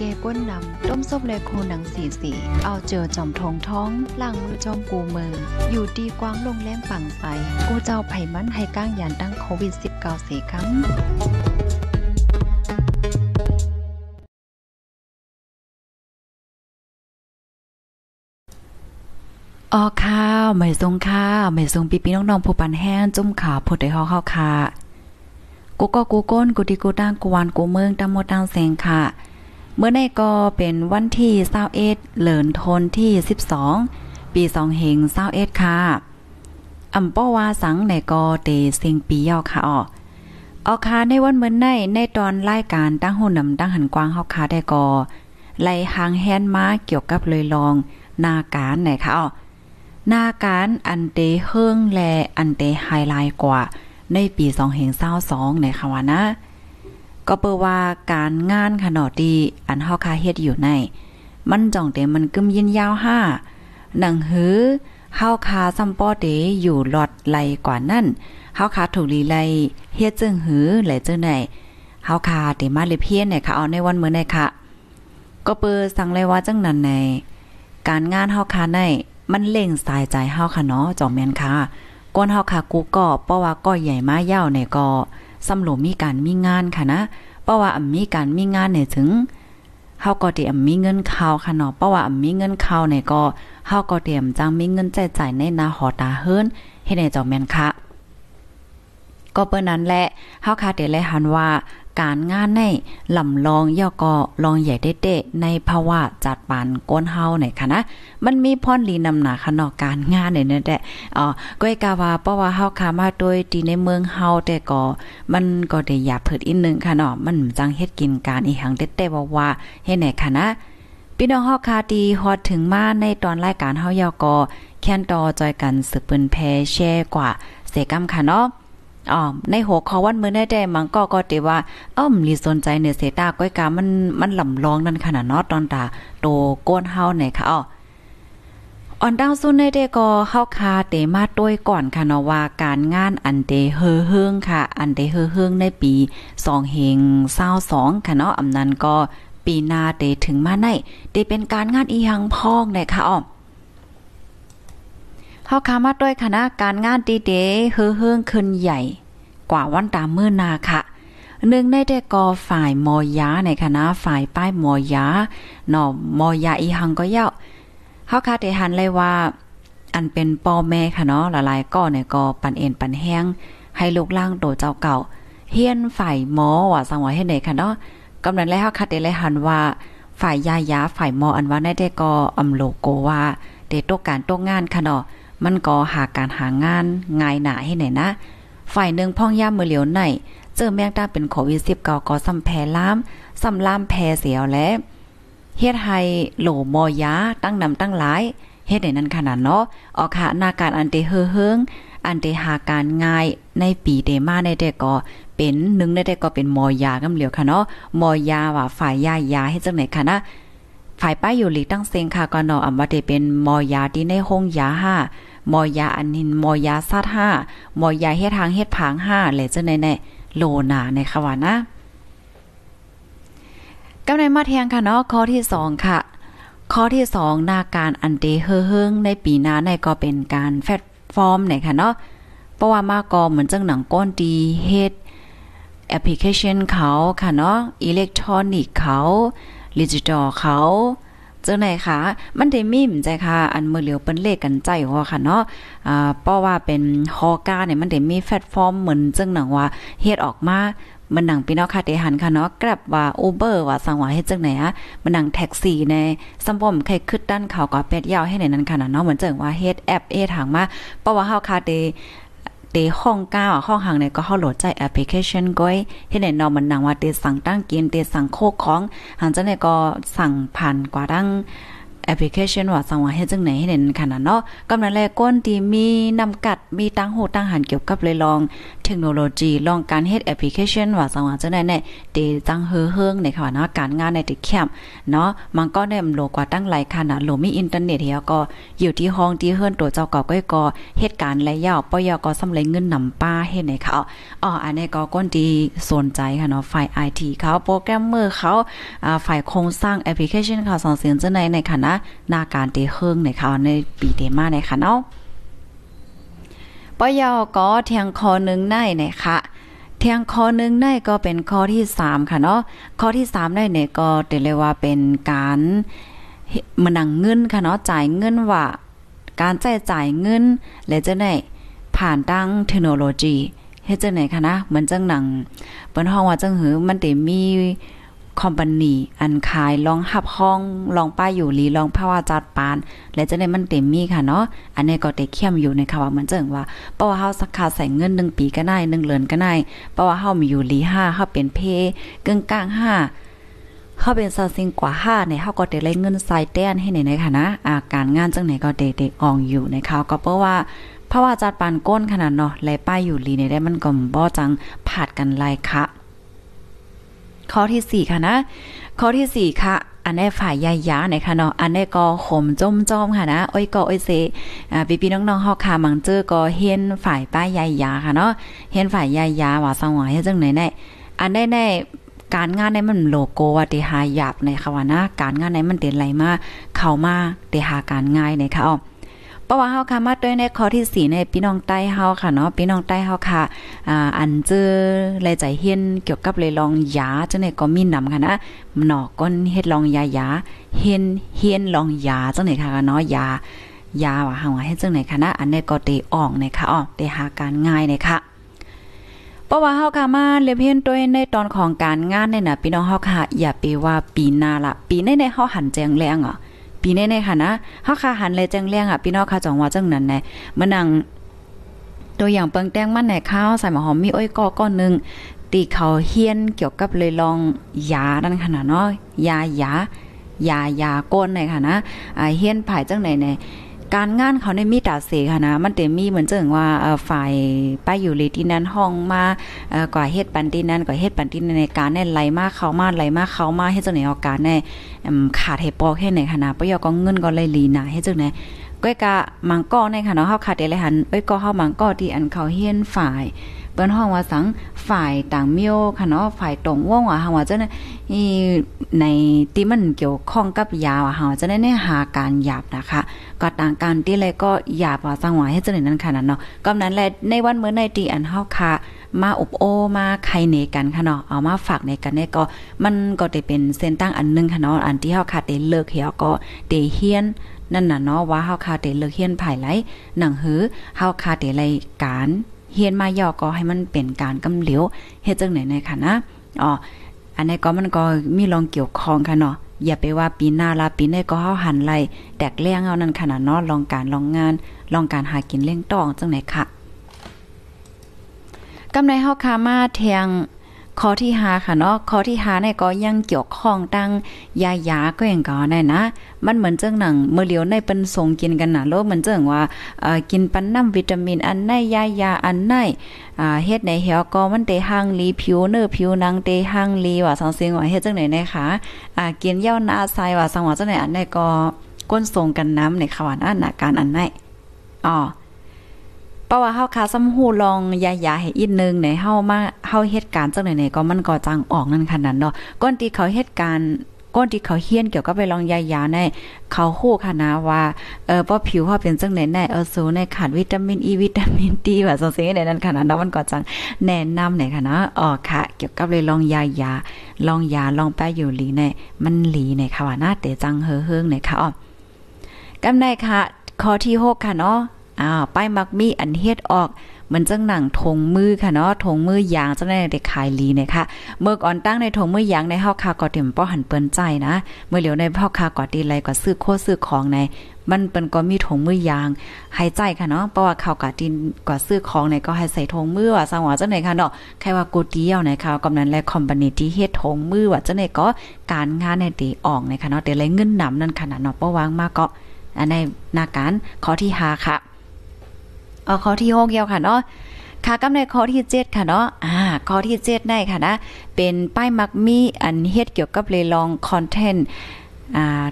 เกก้นนำต้มซบเลยโคหนังสีสีเอาเจอจอมทองท้องล่างมือจอมกูมืออยู่ดีกว้างลงแรงปังใสกูเจ้าไผ่มันให้ก้างยานตั้งโควิด -19 เสียครั้งออข้าวไม่ทรงข้าวไม่ทรงปีปีน้องๆผู้ปันแห้งจุ่มขาผดได้ฮอข้าวค่ะกูก็กูก้นกูดีกูตั้งกูวานกูเมืองตำหมดตั้งเซงค่ะ เมื่อในก็เป็นวันที่21เหลินทนที่ 12 ปี2เฮง21ค่ะอำป้อว่าสังในก็เตเซิงปียาค่ะออออคาในวันเมื่อในในตอนรายการตั้งหุ่นนำตั้งหันกว้างเฮาคาได้ก็ไล่หางแฮนมาเกี่ยวกับเลยลอง นาการไหนคะอ๋อนาการอันเตเฮิงและอันเตไฮไลท์กว่า ในปี2เฮง22ในค่ะว่านะ ก็เปิว่าการงานขนาดดี อันเฮาคาเฮ็ดอยู่ใน มันจ่องเตมันกึมยินยาวห้าหนังหือเฮาคาซัมปอเตอยู่หลอดไหลกว่านั้นเฮาคาถูกลีไลเฮ็ดจึงหือไหลจึงไหนเฮาคาเตมาเลเพียนเนี่ยค่ะเอาในวันมื้อในค่ะ ก็เปิสั่งเลยว่าจังนั้นใน การงานเฮาคาในมันเล่งสายใจเฮาค่ะเนาะจอมแม่นค่ะก้นเฮาค่ะกูก็เพราะว่าก็ใหญ่มาเย้าเนี่ยก็ สำหลมีการมีงานค่ะนะเพราะว่าอมีการมีงานเนี่ยถึงเฮาก็เตรียมมีเงินเข้าค่ะเนาะเพราะว่าอำมีเงินเข้าเนี่ยก็เฮาก็เตรียมจังมีเงินจ่ายจ่ายในนาหอตาเฮิรนเฮ็ดให้เจ้าแม่นค่ะก็เปิ้นนั้นแหละเฮาคาเดเลยหันว่า การงานในลำลองย่อก็ลองใหญ่เด้ๆในภาวะจัดปานก้นเฮาหนค่ะนะ มันมีพรลีนำหนาขนอกการงานเนี่ยนั่นแหละอ๋อก้อยกาวาเพราะว่าเฮาคามาโดยที่ในเมืองเฮาแต่ก็มันก็ได้หยาเผิดอีกนึงค่ะเนาะมันจังเฮ็ดกินการอีหังเด้ๆว่าว่าเฮ็ดไหนค่ะนะพี่น้องเฮาคาตีฮอดถึงมาในตอนรายการเฮายอก็แค้นต่อจอยกันสืบปืนแพแช่กว่าเสกำค่ะเนาะ อ๋อในหัวข้อวันมื้อได้แต่มันก็ก็ติว่าอ้อมลีสนใจในเสตาก้อยกามันมันลำลองนั่นขนาดเนาะตอนตาโตก้นเฮาไหนค่ะอ๋ออ่อนดาวซุนในเดก็เฮาคาเตมาต้วยก่อนค่ะเนาะว่าการงานอันเดเฮอเฮิงค่ะ อันเดเฮอเฮิงในปี2เฮง22ค่ะเนาะอำนั้นก็ปีนาเตถึงมาในเตเป็นการงานอีหังพองในค่ะอ๋อเฮาคามาด้วยคณะการงานดีเดเฮอเฮืองขึ้นใหญ่ กว่าวันตามมื้อนาค่ะหนึ่งในได้กอฝ่ายมอยาในคณะฝ่ายป้ายมอยาเนาะมอยาอีหังก็เย้าเฮาคาได้หันเลยว่า อันเป็นปอแม่ค่ะเนาะหลายๆก็เนี่ยก็ปันเอ็นปันแห้ง ให้ลูกล่างโตเจ้าเก่า เฮียนฝ่ายหมอว่าสังว่าเฮ็ดได้ค่ะเนาะกำนันแล้วเฮาคาได้เลยหันว่า ฝ่ายยายาฝ่ายหมออันว่าได้ได้ก็อำโลโกว่าเดตกการตกงานค่ะเนาะมันก็หาการหางานง่ายหนาให้ไหนนะ ฝ่ายหนึ่งพ่องย่ามือเหลียวไหนเจอแมงดาเป็นโควิด19ก็ซ้ำแพ้ล้ามซ้ำล้ามแพ้เสียวและเฮ็ดให้โหลมอยาตั้งนำตั้งหลายเฮ็ดในนั้นขนาดเนาะออกค่ะนาการอันเตเฮอเฮิงอันเตหาการง่ายในปีเดมาในเด็กก็เป็นหนึ่งในเด็กก็เป็นมอยากำเหลียวค่ะเนาะมอยาว่าฝ่ายยายาให้จังไหนค่ะนะฝ่ายป้ายอยู่หลีตั้งเซงค่ะก็เนาะอำว่าได้เป็นมอยาที่ในห้องยาห้า มอยาอันนิน มอยาซัดห้ามอยาเฮ็ดทางเฮ็ดผางห้าแหละจังได๋แน่โลนาในค่ะว่านะกำในมาแทงค่ะเนาะข้อที่2ค่ะ ข้อที่2หน้าการอันเดเฮเฮิงในปีหน้าในก็เป็นการแฟตฟอร์มเนี่ยค่ะเนาะเพราะว่ามาก็เหมือนจังหนังก้นดีเฮ็ดแอปพลิเคชันเขาค่ะเนาะอิเล็กทรอนิกส์เขาดิจิตอลเขา จ้าไหนคะมันได้มีมใจค่ะ อันมือเหลียวเปิ้นเลขกันใจว่าค่ะเนาะอ่าเพราะว่าเป็นฮอกาเนี่ยมันได้มีแพลตฟอร์มเหมือนจังหนังว่าเฮ็ดออกมามันหนังพี่น้องค่ะเดหันค่ะเนาะกลับว่า Uber ว่าสังว่าเฮ็ดจังไหนอะมันหนังแท็กซี่ในซัมบ่มใครขึ้นด้านเขาก็เป็ดยาวให้ในนั้นค่ะเนาะเหมือนจังว่าเฮ็ดแอปเอทางมาเพราะว่าเฮาค่ะเด เตห้องก้าวห้องห่างเนี่ยก็เข้าโหลดใจแอปพลิเคชันก้อยเฮ็ดให้นอมันหนังว่าเตสั่งตั้งกินเตสั่งโคกของหันจังได๋ก็สั่งผ่านกว่าดัง แอปพลิเคชันว่าสังว่าเฮ็ดจังไหนให้เห็นขนาดเนาะกำลังแลก้นที่มีนำกัดมีตั้งโหตั้งหันเกี่ยวกับเลยลองเทคโนโลยีลองการเฮ็ดแอปพลิเคชันว่าสังว่าจังได๋เนี่ยเตจังเฮือเฮิงในค่ะเนาะการงานในติแคมเนาะมันก็ได้โลกว่าตั้งหลายขนาดโลมีอินเทอร์เน็ตเฮียก็อยู่ที่ห้องที่เฮือนตัวเจ้าก็ก้อยก็เหตุการณ์และยาวปอยก็สำเร็จเงินนำป้าเฮ็ดให้เขาอ๋ออันนี้ก็ก้นที่สนใจค่ะเนาะฝ่าย IT เขาโปรแกรมเมอร์เขาอ่าฝ่ายโครงสร้างแอปพลิเคชันเขาสองเสียงจังได๋ในคณะนาการเตเฮิงในข่าวในปีเดมาในค่ะเนาะปยอก็เทียงคอหนึ่งในนะคะเทียงคอหนึ่งในก็เป็นข้อที่3ค่ะเนาะข้อที่3ได้เนี่ยก็เรียกว่าเป็นการมันนังเงินค่ะเนาะจ่ายเงินว่า การจ่ายจ่ายเงินและจะได้ผ่านดังเทคโนโลยีเฮ็ดจังไหนคะนะเหมือนจังหนังเปิ้นฮ้องว่าจังหือมันได้มี คอมพานีอันขายลองหับห้องลองป้ายอยู่ลีลองภาวะจัดปาน และจะได้มันเต็มมีค่ะเนาะอันนี้ก็เต็เข้มอยู่ในค่ะว่าเหมือนจังว่าเพราะว่าเฮาสักขาใส่เงิน1ปีก็ได้1เดือนก็ได้เพราะว่าเฮามีอยู่ลี5เฮาเป็นเพกึ่งกลาง5เฮาเป็นซาซิงกว่า5เนี่ยเฮาก็ได้เงินใส่แต้นให้ในในค่ะนะอาการงานจังไหนก็เด็กอองอยู่ในค่ะก็เพราะว่าเพราะว่าจัดปานก้นขนาดเนาะและป้ายอยู่ลีในได้มันก็บ่จังผาดกันไลค่ะ ข้อที่ 4 ค่ะนะ ข้อที่ 4 ค่ะ อันนี้ฝ่ายยายาเนี่ยค่ะเนาะ อันนี้ก็ข่มจมจอมค่ะนะอ้อยก็อ้อยเซอ่าพี่ๆน้องๆเฮาค่ะมังเจอก็เห็นฝ่ายป้ายยายยาค่ะเนาะเห็นฝ่ายยายาว่าสังว่าเฮ็ดจังไหนแน่อันได้แน่การงานในมันโลโก้ว่าเตหาหยาบในค่ะว่านะ การงานในมันเต็นไหลมาเข้ามาเตหาการง่ายในค่ะอ๋อ เพราะว่าเฮาค่ะมาด้วยในข้อที่ 4 ในพี่น้องใต้เฮาค่ะเนาะพี่น้องใต้เฮาค่ะอ่าอันเจอแลใจเฮียนเกี่ยวกับเลยลองยาจังได๋ก็มีนำค่ะนะหนอกก้นเฮ็ดลองยายาเฮียนเฮียนลองยาจังได๋ค่ะเนาะยายาว่าเฮาเฮ็ดจังได๋ค่ะนะอันนี้ก็เตออกในค่ะอ๋อเตหาการง่ายในค่ะเพราะว่าเฮาค่ะมาเรียบเรียนตัวในตอนของการงานเนี่ยนะพี่น้องเฮาค่ะอย่าไปว่าปีหน้าละปีในในเฮาหันแจงแรงอะ ปีในในค่ะนะเฮาคาหันเลยจังเลี้ยงอะพี่น้องค่ะจังว่าจังนั้นแน่มานั่งตัวอย่างเปิงแต้งมันไหนข้าวใส่หมอหอมมีอ้อยก้อก้อนนึงตีเขาเฮียนเกี่ยวกับเลยลองยาดันขนาดเนาะยายายายาก้นในค่ะนะอ่าเฮียนผายจังไหนใน การงานเขาในมีตาเสค่ะนะ มันเต็มมีเหมือนเจิงว่าฝ่ายป้ายอยู่ลยที่นั้นห้องมากว่าเฮ็ดปันที่นั้นกว่าเฮ็ดปันที่ในการแน่ไหลมากเขามาไหลมากเขามาเฮ็ดจังไหนอาการแน่ขาดเฮปอแค่ไหนค่ะนะปยอก็เงินก็เลยลีนาเฮ็ดจังไหนก้อยกะมังก้อในค่ะเนาะเฮาขาดได้เลยหันเอ้ยก็เฮามังก้อที่อันเขาเฮียนฝ่ายเปิ้นห้องว่าสังฝ่ายต่างเมียวค่ะเนาะฝ่ายตรงว่องว่าเฮาว่าจังนี่ในที่มันเกี่ยวข้องกับยาว่าเฮาจะได้หาการหยาบนะคะ ก็ต่างกันที่เลยก็หยาบว่าสังหว่าให้เจังนั้นค่ะเนาะก็นั้นแหละในวันเมื่อในที่อันเฮาค่ะ มาอบโอมาไข่เนกันค่ะเนาะเอามาฝากในกันเนี่ยก็มันก็ได้เป็นเส้นตั้งอันนึงค่ะเนาะอันที่เฮาค่ะได้เลิกเหี่ยวก็ได้เฮียนนั่นน่ะเนาะว่าเฮาค่ะได้เลิกเฮียนภายไหลหนังหือเฮาค่ะได้รายการเฮียนมาย่อก็ให้มันเป็นการกำเหลียวเฮ็ดจังไหนในค่ะนะอ๋ออันนี้ก็มันก็มีลองเกี่ยวข้องค่ะเนาะ อย่าไปว่าปีหน้าละปีนี้ก็เฮาหันไล่แตกเลี้ยงเอานั่นขนาดนอดลองการลองงาน ลองการหากินเลี้ยงต้องจังไหนค่ะกำไรเฮาคามาแทง ข้อที่5ค่ะเนาะข้อที่5เนี่ยก็ยังเกี่ยวข้องตั้งยายาก็อย่างก่อนได้นะ มันเหมือนเจ้งหนังเมื่อเลียวในเป็นทรงกินกันนะโลเหมือนเจ้งว่าเอ่อกินปันน้ำวิตามินอันไหนยายาอันไหนอ่าเฮ็ดในเหี่ยวก็มันเตหังลีผิวเนื้อผิวหนังเตหังลีว่าสังเสียงว่าเฮ็ดจังไหนนะคะอ่ากินเย้านาทรายว่าสังว่าจังไหนอันไหนก็ก้นทรงกันน้ำในขวานอันอาการอันไหนอ๋อ เพราะว่าเฮาคาซ้ำหูลองยายาให้อีกนึงในเฮามาเฮาเหตุการณ์จังไหนๆก็มันก็จังออกนั่นขนาดเนาะก้นที่เขาเหตุการณ์ก้นที่เขาเฮียนเกี่ยวกับไปลองยายาในเขาฮู้ค่ะนะว่าเออพอผิวเฮาเป็นจังไหนในเออสูในขาดวิตามินอีวิตามินดีว่าจังซี่ในนั้นขนาดนั้นมันก็จังแนะนำในค่ะนะอ๋อค่ะ เกี่ยวกับเลยลองยายาลองยาลองแป้อยู่หลีในมันหลีในค่ะว่าหน้าเตจังเฮอเฮิงในค่ะอ๋อกำไดค่ะข้อที่6ค่ะเนาะ อ้าวป้ายมักมีอันเฮ็ดออกเหมือนจังหนังทงมือค่ะเนาะทงมือยางจังได้ได้ขายลีเนี่ยค่ะเมื่อก่อนตั้งในทงมือยางในเฮาคาก็เต็มป้อหันเปิ้นใจนะ เมื่อเหลียวในพ่อคาก็ตีไรก็ซื้อโคซื้อของใน มันเป็นก็มีถงมือยางหายใจค่ะเนาะเพราะว่าเขากะดินกว่าซื้อของเนี่ยก็ให้ใส่ถงมือว่าสังว่าจังไหนค่ะเนาะแค่ว่ากูเดียวนะคะกำนันและคอมพานีที่เฮ็ดถงมือว่าจังไหนก็การงานในตีอ่อกนะคะเนาะแต่เลยเงินหนำนั่นขนาดเนาะเพราวางมากก็อันในนาการข้อที่5ค่ะ ข้อที่6เกี่ยวค่ะเนาะค่ะกำในข้อที่7ค่ะเนาะอ่าข้อที่7ได้ค่ะนะ เป็นป้ายมักมีอันเฮ็ดเกี่ยวกับเลยลองคอนเทนต์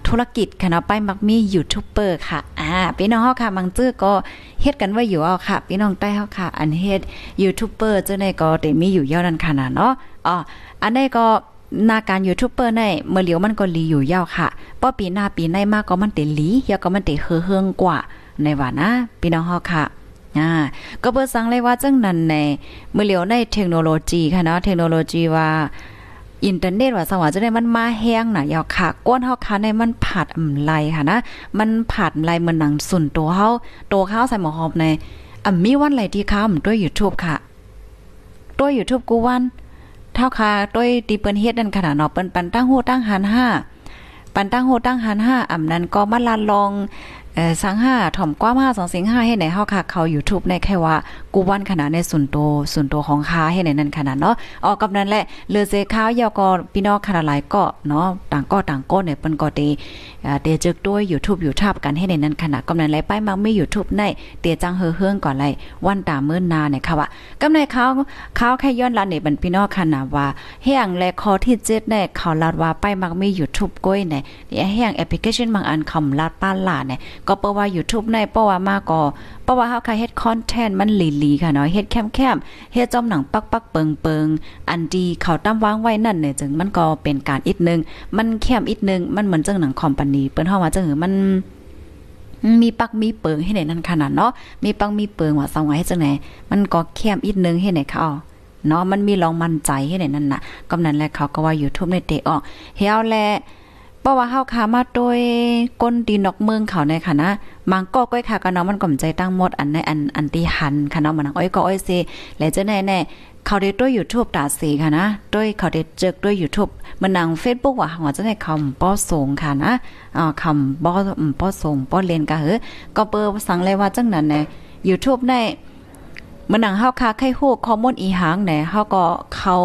ธุรกิจค่ะเนาะไปมักมียูทูบเบอร์ค่ะอ่าพี่น้องเฮาค่ะบางจื้อก็เฮ็ดกันไว้อยู่เอาค่ะพี่น้องใต้เฮาค่ะ อันเฮ็ดยูทูบเบอร์จังได๋ก็ได้มีอยู่ยาวนั้นขนาดเนาะอ๋ออันนี้ก็นาการยูทูบเบอร์ในเมื่อเหลียวมันก็ลีอยู่ยาวค่ะป้อปีหน้าปีในมากก็มันเตลียาก็มันเตเฮืองกว่าในว่านะพี่น้องเฮาค่ะ อ่าก็เปิดสังเลยว่าจังนั้นในเมื่อเหลียวในเทคโนโลยีค่ะเนาะเทคโนโลยีว่าอินเทอร์เน็ตว่าสว่าจะได้มันมาแห้งน่ะยาวค่ะก้นเฮาค่ะในมันผาดอำไลค่ะนะมันผาดไลเหมือนหนังสุนตัวเฮาตัวเฮาใส่หมอหอบในอ่ำมีวันไหลที่ค้าด้วย YouTube ค่ะด้วย YouTube กูวันเท่าค่ะด้วยตีเปิ้นเฮ็ดนั่นขนาดเนาะเปิ้นปันตั้งหูตั้งหันห้าปันตั้งหูตั้งหันห้าอ่ำนั้นก็มาลาลอง สังห้าถ่อมกว้ามาสองสิงห้าให้ไหนเฮาค่ะเขา YouTube ในแค่ว่า กูวันขนาดในส่วนโตส่วนโตของค้าให้ไหนนั่นขนาดเนาะออกกับนั้นแหละเลือเซข้าวยาวก็พี่น้องขนาดหลายก็เนาะต่างก็ต่างก็เนี่ยเปิ้นก็เตเตจึกด้วย YouTube อยู่ทับกันให้ในนั้นขนาดกำนั้นไหลไปมักมี YouTube ในเตจังเฮือเฮืองก่อนไหลวันตามื้อนาเนี่ยค่ะว่ากำในเขาเขาแค่ย้อนลันเนี่บันพี่น้องขนาดว่าแห้งและคอที่7เนี่ยเขาลาดว่าไปมักมี YouTube ก้อยเนี่ยแห้งแอปพลิเคชันบางอันคำลาดป้านลาเนี่ยก็เปว่า YouTube ในเพราะว่ามาก็ เพราะว่าเฮาค่ะเฮ็ดคอนเทนต์มันหลีๆค่ะเนาะเฮ็ดแคมๆเฮ็ดจอมหนังปักๆเปิงๆอันดีเขาตั้มวางไว้นั่นเนี่ยจึงมันก็เป็นการอีกนึง มันแคมอีกนึง มันเหมือนจังหนังคอมพานีเปิ้นเฮาว่าจังมันมีปักมีเปิงให้ไหนนั่นขนาดเนาะมีปักมีเปิงว่าสังไว้ให้จังไหนมันก็แคมอีกนึงให้ไหนเขาเนาะมันมีลองมั่นใจให้ไหนนั่นน่ะกำนั้นแหละเขาก็ว่า YouTube ในเตออกเฮาแล ราะว่าเฮาขามาโดยก้นดีนอกเมืองเขาในค่ะนะบางก็ก้อยค่ะก็เนาะมันก่อมใจตั้งหมดอันในอันอันที่หันค่ะเนาะมันอ้อยก็อ้อยเซแล้วจะแน่แน่เขาได้ด้วย YouTube ตาสีค่ะนะด้วยเขาได้เจอด้วย YouTube มันนาง Facebook ว่าหัวจะได้คำป้อสูงค่ะนะอ่าคำป้อป้อสูงป้อเรียนก็เฮอก็เปิดสั่งเลยว่าจังนั้นแน่ YouTube ได้ มันหนังเฮาคาไข่ฮู้ข้อมูลอีหางแหนเฮาก็เขา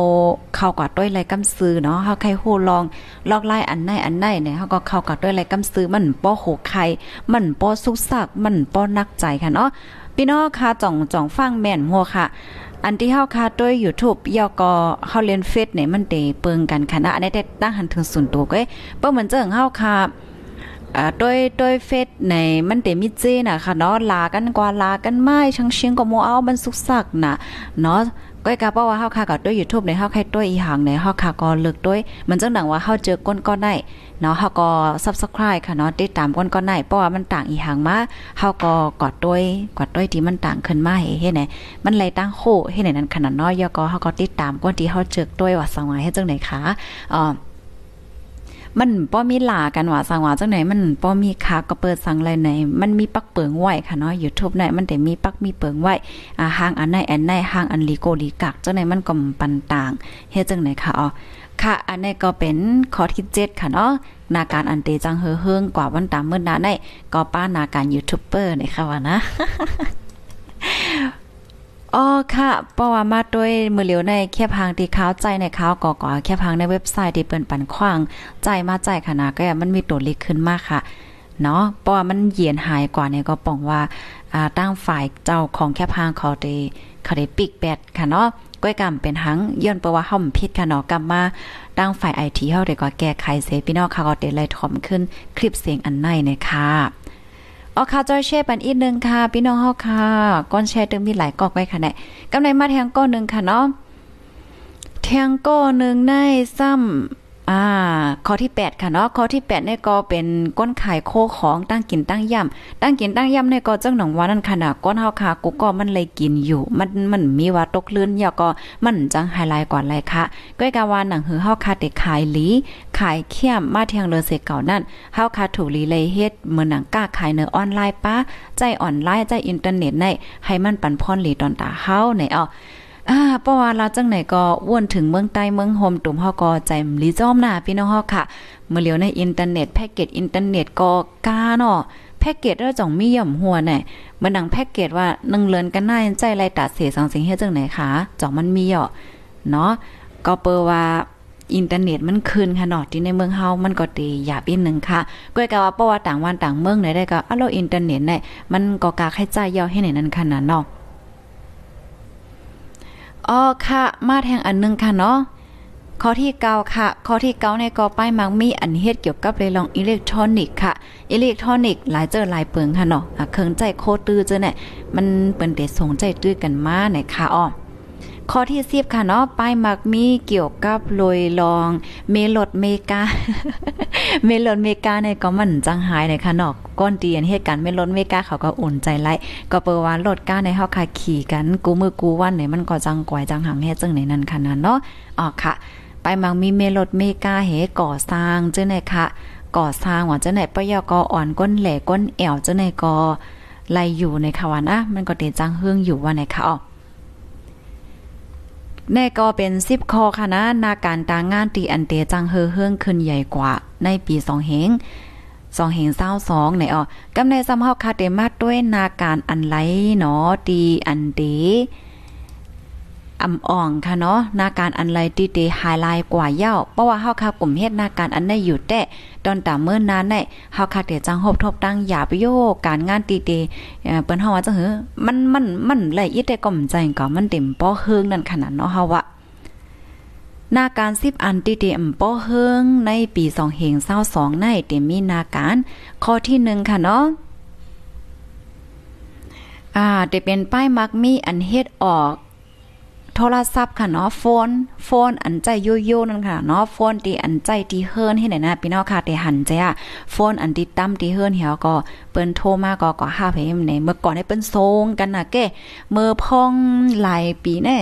เขากับด้วยไรกำซื้อเนาะเฮาไข่ฮู้ลองลอกไล่อันไหนอันไหนเนี่ยเฮาก็เขากับด้วยไรกำซื้อมันป้อโหไข่มันป้อสุกซักมันป้อนักใจค่ะเนาะพี่น้องค่ะจ่องจ่องฟังแม่นหัวค่ะ อันที่เฮาคาด้วย YouTube ยอก็เฮาเรียนเฟซเนี่ยมันเตเปิงกันค่ะนะอันนี้แต่ตั้งหันถึงส่วนตัวก็เปิ้เหมือนเจิงเฮาคา อ่าโดยโดยเฟซในมันเตมีเจน่ะค่ะเนาะลากันกว่าลากันไม่ชังเชียงก็โมเอามันสุกสักน่ะเนาะก้อยกะเพราะว่าเฮาค่ะก็ด้วย YouTube ในเฮาใครด้วยอีหังในเฮาค่ะก็เลิกด้วย มันจังดังว่าเฮาเจอก้นก็ได้เนาะเฮาก็ Subscribe ค่ะเนาะติดตามก้นก็ได้เพราะว่ามันต่างอีหังมาเฮาก็กดด้วยกดด้วยที่มันต่างขึ้นมาเฮ็ดไหนมันเลยตั้งโคเฮ็ดไหนนั้นขนาดน้อยยอก็เฮาก็ติดตามก้นที่เฮาเจอด้วยว่าสังวาเฮ็ดจังได๋คะอ่า มันป้อมีหลากันว่าสังว่าจังไหนมันป้อมีคักก็เปิดสังไรไหน มันมีปักเปิงไหวค่ะเนาะ YouTube ไหนมันแต่มีปักมีเปิงไหวอ่าห้างอันไหนอันไหนห้างอันลีโกลีกักจังไหนมันก็ปันต่างเฮ็ดจังไหนค่ะอ๋อค่ะ อันนี้ก็เป็นข้อที่7ค่ะเนาะนาการอันเตจังเฮอเฮิงกว่าวันตามเมื้อนาได้ก็ป้านาการยูทูบเบอร์นี่ค่ะว่านะ อ๋อค่ะเพราะว่ามาด้วยมือเหลียวในแค่พังที่เขาใจในเขาก่อก่อแค่พังในเว็บไซต์ที่เปิ้นปันขวาง ใจมาใจขนาดก็มันมีตัวเลขขึ้นมากค่ะเนาะเพราะว่ามันเยียนหายกว่าเนี่ยก็ป้องว่าอ่าตั้งฝ่ายเจ้าของแค่พังเขาได้เขาได้ปิกแบดค่ะเนาะก้อยกำเป็นหังย้อนเพราะว่าเฮาผิดค่ะเนาะกำมาตั้งฝ่ายไอทีเฮาได้ก็แก้ไขเสพี่น้องค่ะก็ได้เลยถอมขึ้นคลิปเสียงอันในนะคะ อ๋อค่ะจอยแชร์ปันอีกนึงค่ะ พี่น้องเฮาค่ะ ก้อนแชร์ตึงมีหลายกอกไว้ค่ะเน่กำไรมาแทงก้อนนึงค่ะเนาะแทงก้อนนึงในซ้ำ อ่า ข้อที่ 8 ค่ะเนาะ ข้อที่8เนี่ยก็เป็นก้นขายโคของตั้งกินตั้งย่ำตั้งกินตั้งย่ำเนี่ยก็จังหนองว่านั่นขนาดก้นเฮาค่ะกูก็มันเลยกินอยู่ มันมันมีว่าตกลื่นยาก็มันจังไฮไลท์ก่อนเลยค่ะก้อยกาว่าหนังหือเฮาค่ะเด็กขายลีขายเขี้ยมมาเทียงเลอเสเก่านั่นเฮาค่ะถูกลีเลยเฮ็ดเหมือนหนังก้าขายเนื้อออนไลน์ป้าใจออนไลน์ใจอินเทอร์เน็ตในให้มันปันพรลีตอนตาเฮาในเอา อ่าเพราะว่าเราจังไหนก็ว่นถึงเมืองใต้เมืองโฮมตุ่มฮาก็ใจลีจ้อมหน้าพี่น้องฮาค่ะ เมื่อเลียวในอินเทอร์เน็ตแพ็กเกจอินเทอร์เน็ตก็กาเนาะแพ็กเกจแล้วจ่องมีหย่อมหัวแน่ยมันดังแพ็กเกจว่า1เลือนกันหน้าใจไรตัดเสียสังสิ่งเฮ็ดจังไหนคะจ่องมันมีย่อเนาะก็เปว่าอินเทอร์เน็ตมันคืนค่ะเนาะที่ในเมืองเฮามันก็ตีหยาบอีกหนึ่งค่ะก็กะว่าเพราะว่าต่างวันต่างเมืองไหนได้ก็อะโลอินเทอร์เน็ตเนี่ยมันก็กาให้จ่ายย่อให้ไหนนั้นขนาดเนาะ อ๋อค่ะ มาแทงอันนึงค่ะเนาะข้อที่เก้าค่ะ ข้อที่เก้าในกอป้ายมังมีอันเฮ็ดเกี่ยวกับเลยลองอิเล็กทรอนิกส์ค่ะ อิเล็กทรอนิกส์หลายเจอหลายเปิงค่ะเนาะเครื่องใจโคตื้อเจอเนี่ยมันเป็นเด็ดสงใจตื้อกันมาในค่ะอ้อ ข้อที่สิบค่ะเนาะป้ายมักมีเกี่ยวกับลอยลอง เมลดเมกา เมลดเมกาในก็มันจังหายในค่ะเนาะก้อนเตียนเหตุการณ์เมลดเมกาเขาก็อุ่นใจไล่ก็เปิว่ารถก้าในเฮาค่ะขี่กันกูมือกูวันไหนมันก็จังก่อยจังหังเฮจังไหนนั่นค่ะนั่นเนาะอ๋อค่ะ ไปมังมีเมลดเมกาเหก่อสร้างเจ้าไหนค่ะก่อสร้างว่าเจ้าไหนปยกอ่อนก้นแหล่ก้นแอวเจ้าไหนก็ไล่อยู่ในค่ะว่านะมันก็เตจังเฮืองอยู่ว่าไหนค่ะอ๋อ แน่ก็เป็นสิบคอค่ะนะนาการตางงานตีอันเตจังเฮอเฮืองขึ้นใหญ่กว่า ในปีสองเหงสองเหงเศร้าสองในอ๋อกำในซ้ำเฮาคาเตมาด้วยนาการอันไหลเนาะตีอันเต อำอ่องค่ะเนาะนาการอันไรตีเตไฮไลท์กว่าเย้าเพราะว่าเฮาค่ะกลุ่มเฮ็ดนาการอันได้อยู่แต่ตอนตามเมื่อนานได้เฮาค่ะเตจังหบทบตั้งหยาปโยคการงานตีเตเปิ้นเฮาว่าจังหือมันมันมันละเอียดแต่ก็มใจก็มันเต็มป้อเฮิงนั่นขนาดเนาะเฮาว่านาการสิบอันติเตมป้อเฮิงในปีสองเหงเศร้าสองในเตมีนาการ ข้อที่หนึ่งค่ะเนาะอ่าเตเป็นป้ายมักมีอันเฮ็ดออก โทรศัพท์ค่ะเนาะโฟนโฟนอันใจโยโย่นั่นค่ะเนาะโฟนตีอันใจตีเฮิร์นให้ไหนนะพี่น้องค่ะแต่หันใจอะโฟนอันตีตั้มตีเฮิร์นเหี่ยวก็เปิ้นโทรมาก็ก็ห้าเพมในเมื่อก่อนให้เปิ้นโซงกันนะแกเมื่อพ่องหลายปีแน่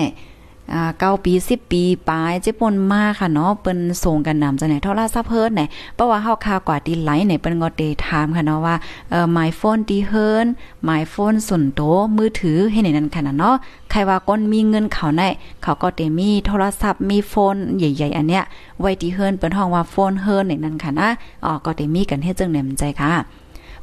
เก้าปีสิบปีปลายเจ๊ปนมากค่ะเนาะเปิ้นส่งกันนำจังไหนโทรศัพท์เฮิรนไหนเพราะว่าเฮาค่ากว่าดีไลน์ไหนเปิ้นก็เตถามค่ะเนาะว่าเอ่อ my phone ดีเฮิรน my phone ส่วนโตมือถือให้ในนั้นค่ะเนาะใครว่าก้นมีเงินเขาในเขาก็เตมีโทรศัพท์มีโฟนใหญ่ ๆ อันเนี้ยไว้ที่เฮิรนเปิ้นห้องว่าโฟนเฮิรนในนั้นค่ะนะอ๋อก็เตมีกันเฮ็ดจังแหนมใจค่ะ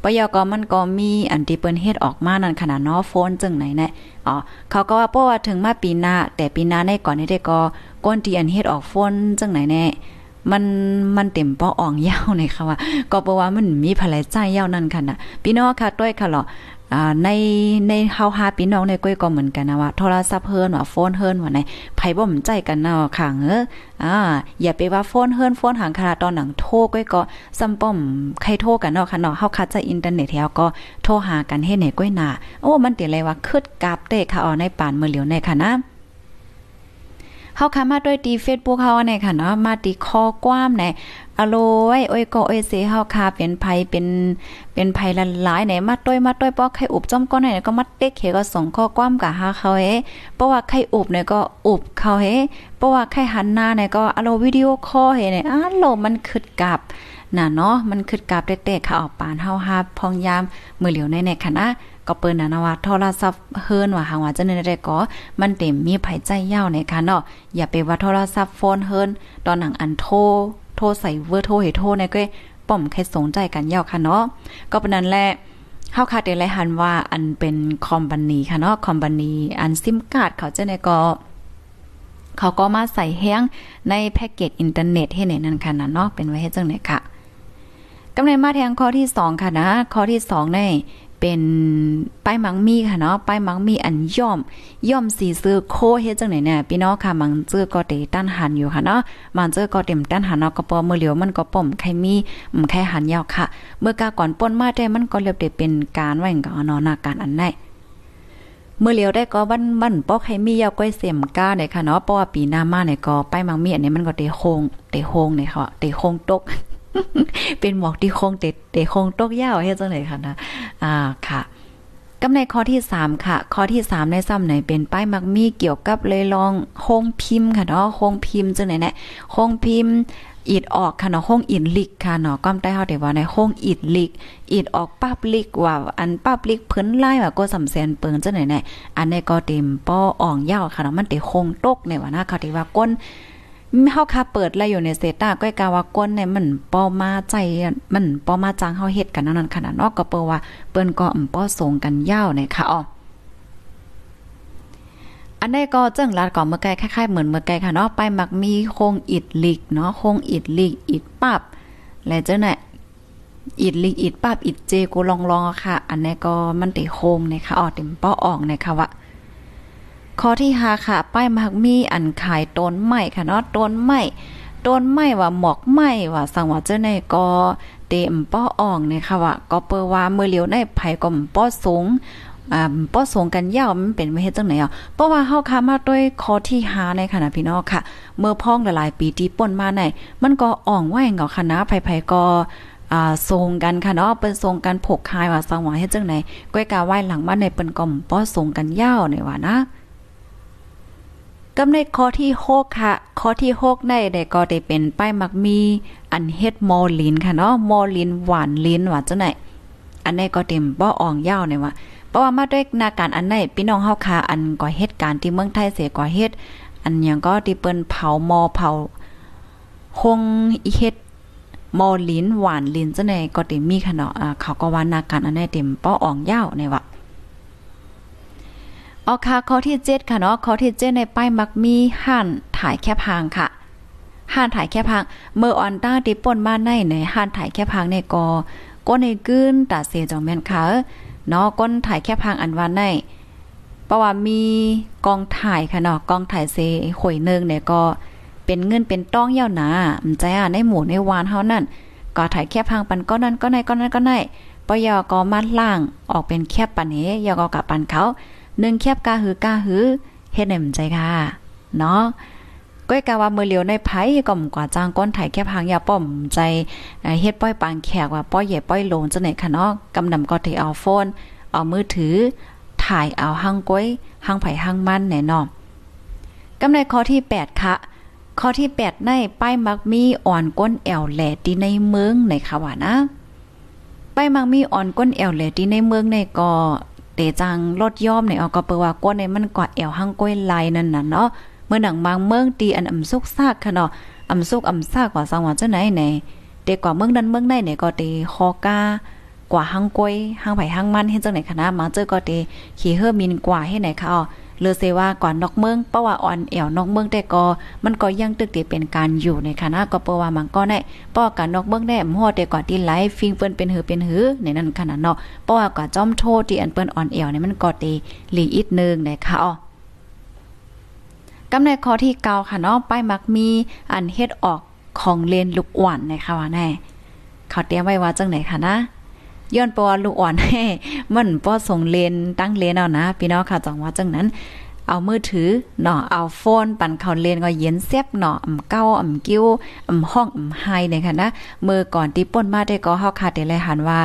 ปยกมันก็มีอันที่เปิ้นเฮ็ดออกมานั่นขนาดเนาะโฟนจึงไหนแน่อ๋อเขาก็ว่าเพราะว่าถึงมาปีหน้าแต่ปีหน้าในก่อนนี้ได้ก็ก้นที่อันเฮ็ดออกโฟนจึงไหนแน่มันมันเต็มป้ออ่องยาวเลยค่ะว่าก็เพราะว่ามันมีภรรยใจยาวนั่นค่ะนะพี่น้องค่ะด้วยค่ะหรอ อ่าในในเฮาฮาพี่น้องในก้อยก็เหมือนกันนะว่าโทรศัพท์เฮิรนว่าโฟนเฮิรนว่าไหนไผบ่มใจกันเนาะค่ะเอออ่าอย่าไปว่าโฟนเฮิรนโฟนหางคาตอนหนังโทรก้อยก็ซ้ำป้อมใครโทรกันเนาะค่ะเนาะเฮาคัดจะอินเทอร์เน็ตแล้วก็โทรหากันเฮ็ดให้ก้อยหน้าโอ้มันตียเลยว่าคึดกราบเตะค่ะอ๋อในป่านมือเหลียวในค่ะนะ เฮาค่ะมาด้วยตี Facebook เฮาในค่ะเนาะมาตีคอกว้ามในอโลยโอ้ยก็โอ้ยเสเฮาค่ะเป็นภัยเป็นเป็นภัยละลายไหนมาต้วยมาต้วยปอกไข่อุบจ้อมก้อนไหนก็มาเต็กเขก็ส่งข้อความกับหาเขาเฮเพราะว่าไข่อุบเนี่ยก็อุบเขาเฮเพราะว่าไข่หันหน้าเนี่ยก็อโลวิดีโอคอลเฮเนี่ยอ้าโลมันขึ้นกับน่ะเนาะมันขึ้นกับเตะๆค่ะออกปานเฮาหาพองยามมือเหลียวในในคณะ ก็เปิ้นนะนะว่าโทรศัพท์เฮิรนว่าหางว่าจะได้ก็มันเต็มมีภัยใจยาวในค่ะเนาะอย่าไปว่าโทรศัพท์โฟนเฮิรนตอนหนังอันโทรโทรใส่เวอร์โทรให้โทรเนี่ยก็ป้อมแค่สนใจกันยาวค่ะเนาะก็เป็นนั้นแหละเฮาคาเดลหันว่าอันเป็นคอมพานีค่ะเนาะคอมพานีอันซิมการ์ดเขาจะในก็เขาก็มาใส่แห้งในแพ็กเกจอินเทอร์เน็ตให้ในนั้นค่ะนะเนาะเป็นไว้ให้จังไหนค่ะกำเนิดมาแทงข้อที่ 2 ค่ะนะ ข้อที่2ใน เป็นป้ายมังมีค่ะเนาะป้ายมังมีอันย่อม ย่อมสีซื้อโคเฮ็ดจังไหนเนี่ยพี่น้องค่ะมังเจอก็เตต้านหันอยู่ค่ะเนาะมันเจอก็เต็มต้านหันเนาะก็ปอมือเหลียวมันก็ป่มใครมีมใครหันยาวค่ะ เมื่อกาก่อนป่นมาได้มันก็เรียบได้เป็นการไว้ก็เนาะนาการอันไหนเมื่อเลียวได้ก็บันบันปอกให้มียาวก้อยเสียมก้าเนี่ยค่ะเนาะเพราะว่าปีหน้ามาเนี่ยก็ไปมังมีอันนี้มันก็เตโคงเตโคงเนี่ยค่ะเตโคงตก เป็นหมอกที่โคงเตเตโคงตกยาวเฮ็ดจังได๋ค่ะนะ อ่าค่ะกำในข้อที่ 3 ค่ะ ข้อที่ 3 ในซ้ำไหนเป็นป้ายมักมีเกี่ยวกับเลยลองโคงพิมพ์ค่ะเนาะโคงพิมพ์จังไหนแน่โคงพิมพ์อีดออกค่ะเนาะห้องอินลิกค่ะเนาะก้มใต้เฮาได้ว่าในห้องอิดลิกอีดออกปั๊บลิกว่าอันปั๊บลิกเพิ่นไล่ว่าก็สำแสนเปิงจังไหนแน่อันนี้ก็เต็มป้ออ่องยาวค่ะเนาะมันได้คงตกในว่านะค่ะที่ว่าก้น เฮาค่ะเปิดแล้วอยู่ในเซต้าก้อยกาว่าก้นเนี่ยมันปอมาใจมันปอมาจางเฮาเฮ็ดกันนั่นขนาดนาะก็เปิว่าเปิ้นก็อำป้อส่งกันยาวในค่ะอ๋ออันนี้ก็เจิ้งลาดก่อนเมื่อไกลคล้ายๆเหมือนเมื่อไกลค่ะเนาะไปมักมีโคงอิดลิกเนาะโคงอิดลิกอิดปับและเจ้าน่ะอิดลิกอิดปับอิดเจกูลองลองค่ะ อันนี้ก็มันติโคงนะคะอ๋อเต็มป้อออกนะคะว่า ข้อที่หาค่ะ ป้ายมักมีอันขายต้นไม้ค่ะเนาะต้นไม้ต้นไม้ว่าหมอกไม้ว่าสังว่าเจ้าในก็เต็มป้ออ่องเนะคะว่าก็เปิว่าเมื่อเลียวในไผก็ป้อสูงอ่าป้อส่งกันยาวมันเป็นไม่เฮ็ดจังไหนอะเพราะว่าเฮาค่ะมาด้วยข้อที่5ในขณะพี่น้องค่ะ เมื่อพ้องหลายๆปีที่ป่นมาในมันก็อ่องไว้เงาคณะไผๆก็อ่าส่งกันค่ะเนาะเปิ้นส่งกันผกคายว่าสังว่าเฮ็ดจังไหนก้อยกาไหว้หลังบ้าในเปิ้นก็ป้อส่งกันยาวในว่านะ กำในข้อที่6ค่ะข้อที่6ได้ได้ก็ได้เป็นป้ายมักมี อันเฮ็ดมอลินค่ะเนาะมอลินหวานลิ้นว่าจังไหนอันนี้ก็เต็มบ่อ่องยาวเนี่ยว่าราะว่ามาด้วยนาการอันไหนพี่น้องเฮาคาอันก่อเหตุการณ์ที่เมืองไทยเสียก่อเหตุอันยังก็ที่เปิ้นเผามอเผาคงอีเฮ็ดมอลิ้นหวานลิ้นจังได๋ก็ติมีค่ะเนาะอ่าเขาก็ว่านาการอันไหนเต็มป้ออ่องยาวในว่า ออค่ะข้อที่7ค่ะเนาะข้อที่7ในป้ายมักมีห่านถ่ายแคบหางค่ะห่านถ่ายแคบหางเมื่อออนต้าที่ป่นมาในในห่านถ่ายแคบหางในกอก็ในกึ้นตาเสียจองแม่นค่ะเนาะก้นถ่ายแค่พังอันวันได้เพราะว่ามีกองถ่ายค่ะเนาะกองถ่ายเซหอยเนึงเนี่ยก็เป็นเงินเป็นต้องยาวหนามันใจอะในหมู่ในวานเฮานั่นก็ถ่ายแค่พังปันก็นั้นก็ไหนก็นั้นก็ไหนปยอก็มัดล่างออกเป็นแคบปันเฮยอก็กับปันเขา หนึ่งแคบกาหือกาหือเฮ็ดให้มันใจค่ะเนาะก้อยกาว่ามือเหลียวในไผก็มกว่าจ้างก้นถ่ายแค่พังยาป้อมใจเฮ็ดป้อยปางแขกว่าป้อยใหญ่ป้อยโลนจังไหนค่ะเนาะกำนำก็ที่เอาโฟน เอามือถือ ถ่ายเอาหังก้อยหังไผ่หังมันแน่นอนกำในข้อที่ 8 ค่ะ ข้อที่ 8 ในป้ายมักมีอ่อนก้นแอวแหลดีในเมืองในค่ะว่านะป้ายมักมีอ่อนก้นแอวแหลดีในเมืองในก็ เตจังลดย่อมในออาก็เปว่าก้นในมันกว่าแอวหังก้อยลายนั่นน่ะเนาะเมื่อหนังบางเมืองตีอันอำซุกซากค่ะเนาะอำซุกอำซากกว่าสังหวะจังไหนไหนเด็กกว่าเมืองนั้นเมืองไหนเนี่ยก็ตีคอกากว่าหังกวยหังไผ่หังมันเฮ็ดจังไหนคณะมาเจอก็ตีขี่เฮอมินกว่าให้ไหนค่ะอ๋อ เลือเซว่ากว่านอกเมืองเพราะว่าอ่อนแอวนอกเมืองแต่ก็มันก็ยังตึกติเป็นการอยู่ในคณะก็เปว่ามันก็ได้เพราการนอกเมืองได้มอแต่ก่อนที่ไลฟ์ฟิงเปิ้นเป็นหือเป็นหือในนั้นขนาดเนาะเพราะว่าก็จอมโทษที่อันเปิ้นอ่อนแอวเนี่ยมันก็ตีลีอีกนึงนะคะอ๋อกำในข้อที่เก่าค่ะเนาะป้ายมักมีอันเฮ็ดออกของเลนลูกอ่อนนะคะว่าแน่เขาเตรียมไว้ว่าจังไหนค่ะนะ ย้อนปอลูกอ่อนให้มันป้อส่งเลนตั้งเลนเอานะพี่น้องค่ะจังว่าจังนั้น เอามือถือเนาะเอาโฟน ปั่นเข้าเลนก็เย็นเสียบเนาะอ่ำเก้าอ่ำกิ้วอ่ำห้องอ่ำไฮเนี่ยค่ะนะมือก่อนที่ป่นมาได้ก็เฮาคาดได้เลยหันว่า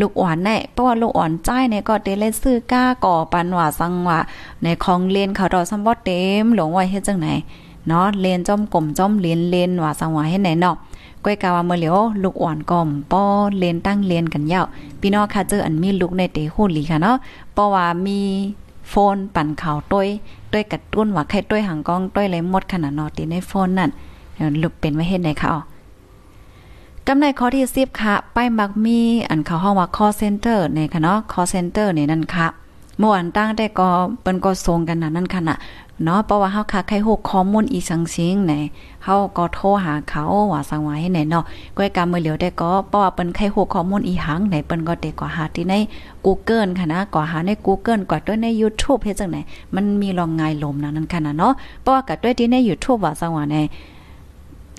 ลูกอ่อนแน่เพราะว่าลูกอ่อนใจเนี่ยก็ได้เลยซื้อก้าก่อปันว่าสังว่าในของเลนเขาดอซัมบ่เต็มหลงไว้เฮ็ดจังไหนเนาะเลนจอมกลมจอมเลนเลนว่าสังว่าเฮ็ดไหนเนาะ ก้อยกาว่าเมื่อเหลียวลูกอ่อนก่อมป้อเลนตั้งเลนกันยาวพี่น้องค่ะเจออันมีลูกในเตหูหลีค่ะเนาะเพราะว่ามีโฟนปั่นข่าวต้วยต้วยกัดตุ้นว่าใครต้วยหางกล้องต้วยเลยหมดขนาดนอตีในโฟนนั่นลุกเป็นไว้เฮ็ดไหนค่ะอ๋อกำในข้อที่10ค่ะป้ายมักมีอันเขาห้องว่า call center ในค่ะเนาะ call center นี่นั่นค่ะ เมื่อวันตั้งได้ก็เปิ้นก็ส่งกันน่ะนั่นค่ะน่ะเนาะเพราะว่าเฮาค่ะใครฮู้ข้อมูลอีสังสิงไหนเฮาก็โทรหาเขาว่าสังว่าให้ไหนเนาะก้อยกรรมมือเหลียวได้ก็เพราะว่าเปิ้นใครฮู้ข้อมูลอีหังไหนเปิ้นก็ได้ก็หาที่ใน Google ค่ะนะก็หาใน Google ก็ด้วยใน YouTube เฮ็ดจังไหนมันมีลองง่ายลมนะนั่นค่ะนะเนาะเพราะว่าก็ด้วยที่ใน YouTube ว่าสังว่าใน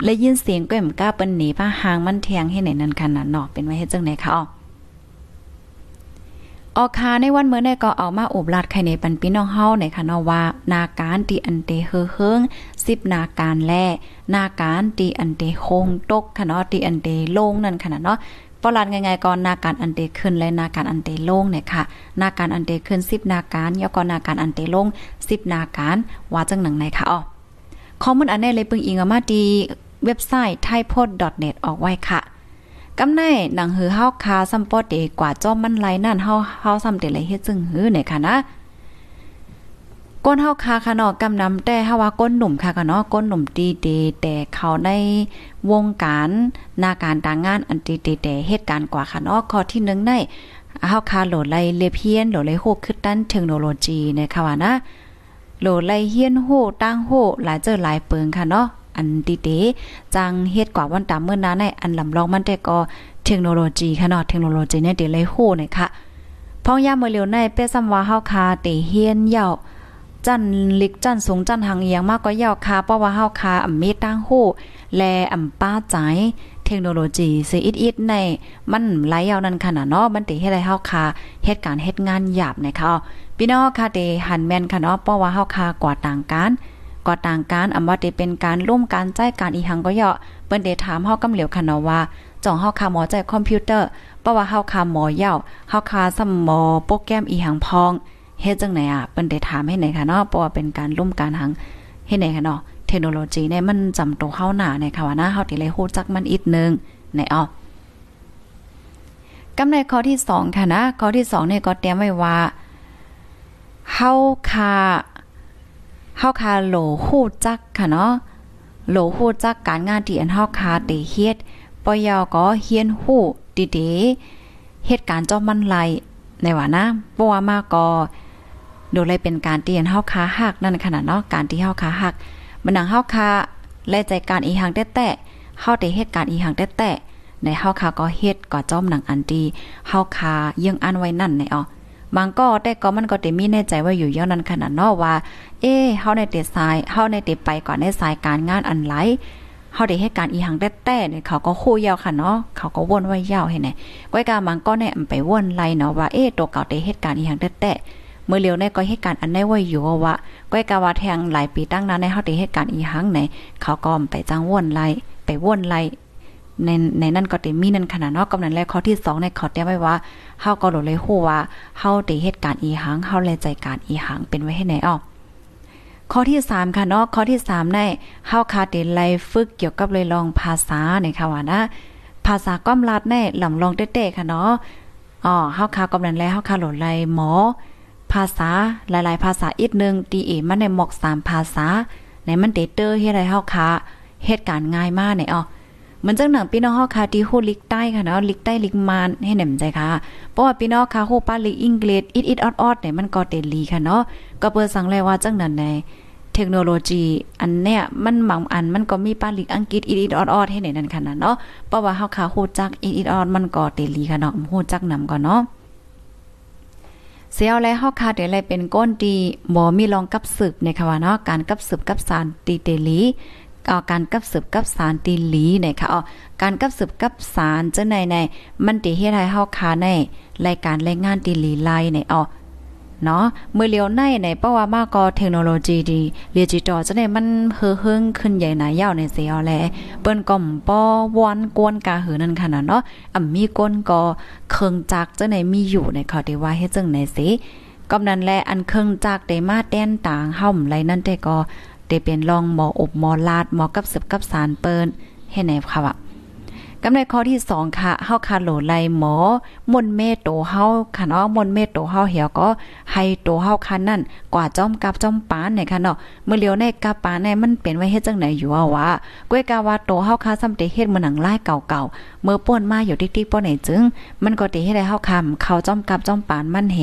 และยินเสียงก็มกล้าเปิ้นหนีผ้าหางมันแทงให้ไหนนั่นค่ะนะเนาะเป็นไว้เฮ็ดจังไหนคะอ๋อ ออกคาในวันเมื่อในก็เอามาอบลาดไข่ในปันพี่น้องเฮาในค่ะเนาะว่า นาการตีอันเตเฮเฮิง10นาการแลนาการตีอันเตโคงตกค่ะเนาะตีอันเตโลงนั่นค่ะเนาะปลาดง่ายๆก่อนนาการอันเตขึ้นและนาการอันเตโลงเนี่ยค่ะนาการอันเตขึ้น10นาการย่อก็นนาการอันเตโลง10นาการว่าจังหนังไหนค่ะอ๋อข้อมูลอันนี้เลยปึงอิงมาดีเว็บไซต์ thaipod.net ออกไว้ค่ะ กำในหนังหือเฮาคาซัมปอเดกว่าจ้อมมันไหลนั่นเฮาเฮาซ้ำเดเลยเฮ็ดจึงหือเนี่ยค่ะนะก้นเฮาคาค่ะเนาะกำนำแต่เฮาว่าก้นหนุ่มค่ะก็เนาะก้นหนุ่มดีเดแต่เขาในวงการนาการต่างงานอันดีเดแต่เหตุการณ์กว่าค่ะเนาะข้อที่1ในเฮาคาโหลดไลเลเพียนโหลดไลโฮขึ้นด้านเทคโนโลยีนะคะว่านะโหลดไลเฮียนโฮตั้งโฮหลายเจอหลายเปิงค่ะเนาะ อันดีเดจังเฮ็ดกว่าวันตามเมื่อนั้นในอันลำลองมันแต่ก็เทคโนโลยีค่ะเนาะเทคโนโลยีเนี่ยเดเลยโหเนี่ยค่ะพ้องยาเมื่อเร็วในเป้ซ้ำว่าเฮาคาเตเฮียนเย่าจันลิกจันสูงจันหังเอียงมากก็ยาวคาเพราะว่าเฮาคาอ่ำเมตั้งโหแลอ่ำป้าใจเทคโนโลยีสิอิดอิดในมันหลายยาวนั้นขนาดเนาะมันติเฮ็ดให้เฮาคาเฮ็ดการเฮ็ดงานหยาบนะคะพี่น้องค่ะเตหันแม่นค่ะเนาะเพราะว่าเฮาคากว่าต่างกัน ก็ต่างการอำว่าได้เป็นการร่วมการใจการอีหังก็เยาะเปิ้นได้ถามเฮากำเหลียวค่ะเนาะว่าจ่องเฮาคาหมอใจคอมพิวเตอร์เพราะว่าเฮาคาหมอเย่าเฮาคาสมอโปรแกรมอีหังพองเฮ็ดจังไหนอะเปิ้นได้ถามให้ไหนค่ะเนาะเพราะว่าเป็นการร่วมการหังเฮ็ดไหนค่ะเนาะเทคโนโลยีเนี่ยมันจำตัวเฮาหน้าในค่ะว่านะเฮาติเลยฮู้จักมันอีกนึงในอ้อกำในข้อที่2ค่ะนะข้อที่2เนี่ยก็เตรียมไว้ว่าเฮาคา เฮาคาโหลฮู้จักค่ะเนาะโหลฮู้จักการงานที่อันเฮาคาเตเฮ็ดปอยอก็เฮียนฮู้ดีๆเหตุการณ์จอมมันไหลในว่านะบ่ว่ามาก็โดยเลยเป็นการเตียนเฮาคาหักนั่นขนาดเนาะการที่เฮาคาหักมันนังเฮาคาและใจการอีหังแต่ๆเฮาได้เฮ็ดการอีหังแต่ๆในเฮาคาก็เฮ็ดก็จอมหนังอันดีเฮาคายังอันไว้นั่นในอ๋อ บางก็แต่ก็มันก็ได้มีแน่ใจว่าอยู่ย่อนั้นขนาดนาะว่า เอ๊เฮาในเตสายเฮาในเตไปก่อนในสายการงานอันไหลเฮาได้เฮ็ดการอีหังแต้ๆเนี่ยเขาก็คู่ยาวค่ะเนาะเขาก็วนไว้ยาวให้ไหนก้อยกามังก็เนี่ยไปวนไล่เนาะว่าเอ๊ตัวเก่าได้เฮ็ดการอีหังแต้ๆเมื่อเร็วในก็เฮ็ดการอันได้ไว้อยู่ว่าก้อยกาว่าแทงหลายปีตั้งนานในเฮาได้เฮ็ดการอีหังไหนเขาก็ไปจ้างวนไล่ไปวนไล่ ในในนั่นก็ได้มีนั่นขนาดนาะกำนันแลข้อที่2ในขอเตรียไว้ว่าเฮาก็เลยฮู้ว่าเฮาได้เฮ็ดการอีหังเฮาแลใจการอีหังเป็นไว้ให้ไหนอ้อข้อที่3ค่ะเนาะข้อที่3ได้เฮาคาเดไลฝึกเกี่ยวกับเลยลองภาษาเนี่ยค่ะว่านะภาษาก้อมลัดแน่ลำลองเต้ๆค่ะเนาะอ๋อเฮาคากำนันแล้วเฮาคาหลดไลหมอ ภาษาหลายๆ ภาษาอีกนึงดีเอมันในหมอก3ภาษาในมันเตเตอร์เฮ็ดให้เฮาคาเหตุการณ์ง่ายมากเนี่ยอ๋อ มันจังหนังพี่น้องฮาคาที่ฮู้ลิกใต้ค่ะเนาะลิกใต้ลิกมานให้หนมใจค่ะเพราะว่าพี่น้องคาฮู้ป้าลิกอังกฤษอิดอิดออดออดเนี่ยมันก็เตลีค่ะเนาะก็เปิดสังเลยว่าจังนั้นในเทคโนโลยีอันเนี้ยมันบางอันมันก็มีป้าลิกอังกฤษอีดอิดออดออดให้ไหนนั่นขนาดเนาะเพราะว่าเฮาขาฮู้จักอีดอิดออดมันก็เตลีค่ะเนาะฮู้จักนำก่อนเนาะเสียวและเฮาคาเดี๋ยวอะไรเป็นก้นดีบ่มีรองกับสืบในค่ะว่าเนาะการกับสืบกับสารตีเตลี ออการกับสืบกับสารตีหลีเนี่ยค่ะอ๋อการกับสืบกับสารเจังในในมันติเฮ็ดให้เฮาคาในรายการรายงานตีหลีไลในอ๋อเนาะเมื่อเลียวในในเพราะว่ามากก็เทคโนโลยีดีเรียจิตอจะได้มันเฮอเฮิงขึ้นใหญ่หนายาวในเสียแลเปิ้นก็ป้อวันกวนกาหือนั่นค่ะเนาะอ่ำมีก้นก็เครื่องจักจะไหนมีอยู่ในขอได้ว่าเฮ็ดจังไหนสิกำนั้นแลอันเครื่องจักได้มาแต้นต่างเฮาไหลนั่นแต่ก็ ได้เป็นรองหมออบหมอลาดหมอกับสืบกับสารเปิ้นเฮ็ดไหนค่ะว่ากำในข้อที่2ค่ะเฮาคาโหลไลหมอมนเมโตเฮาค่ะเนาะมนเมโตเฮาเหี่ยวก็ให้โตเฮาคันนั่นกว่าจ้อมกับจ้อมปานเนี่ยค่ะเนาะเมื่อเลียวในกับปานในมันเป็นไว้เฮ็ดจังไหนอยู่ว่าว่าก้วยกาว่าโตเฮาคาซ้ำเตเฮ็ดมื้อหนังลายเก่าๆเมื่อป่วนมาอยู่ติ๊กๆป้อไหนจึง มันก็เตเฮ็ดให้เฮาคำเขาจ้อมกับจ้อมปานมันเห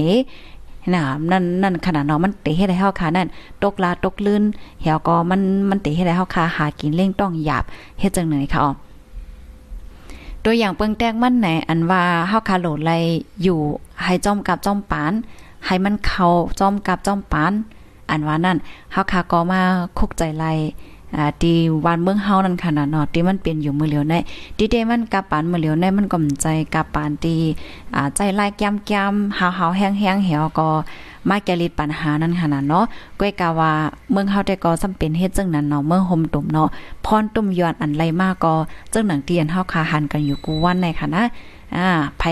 นะนั่นนั่นขนาดเนาะมันเตะให้ได้เฮาคานั่นตกลาตกลื่นเหี่ยวก็มันมันเตะให้ได้เฮาคาหากินเล่งต้องหยาบเฮ็ดจังไหนค่ะอ๋อตัวอย่างเปิงแตกมันไหนอันว่าเฮาคาโหลดไลอยู่ให้จอมกับจอมปานให้มันเข้าจอมกับจอมปานอันว่านั่นเฮาคาก็มาคุกใจไล อ่าตีวันเมืองเฮานั่นค่ะนะเนาะที่มันเป็นอยู่มือเหลียวในตีเดมันกับปานมือเหลียวในมันก็ใจกับปานตีอ่าใจลายแก้มๆหาวๆแห้งๆเหี่ยวก็มาแกลิดปัญหานั้นค่ะนะเนาะก้อยกาว่าเมืองเฮาแต่ก็จำเป็นเฮ็ดจังนั้นเนาะเมืองห่มตุ่มเนาะพรตุ่มยอนอันไรมากก็จังหนังเตียนเฮาคาหันกันอยู่กูวันในค่ะนะอ่าไผ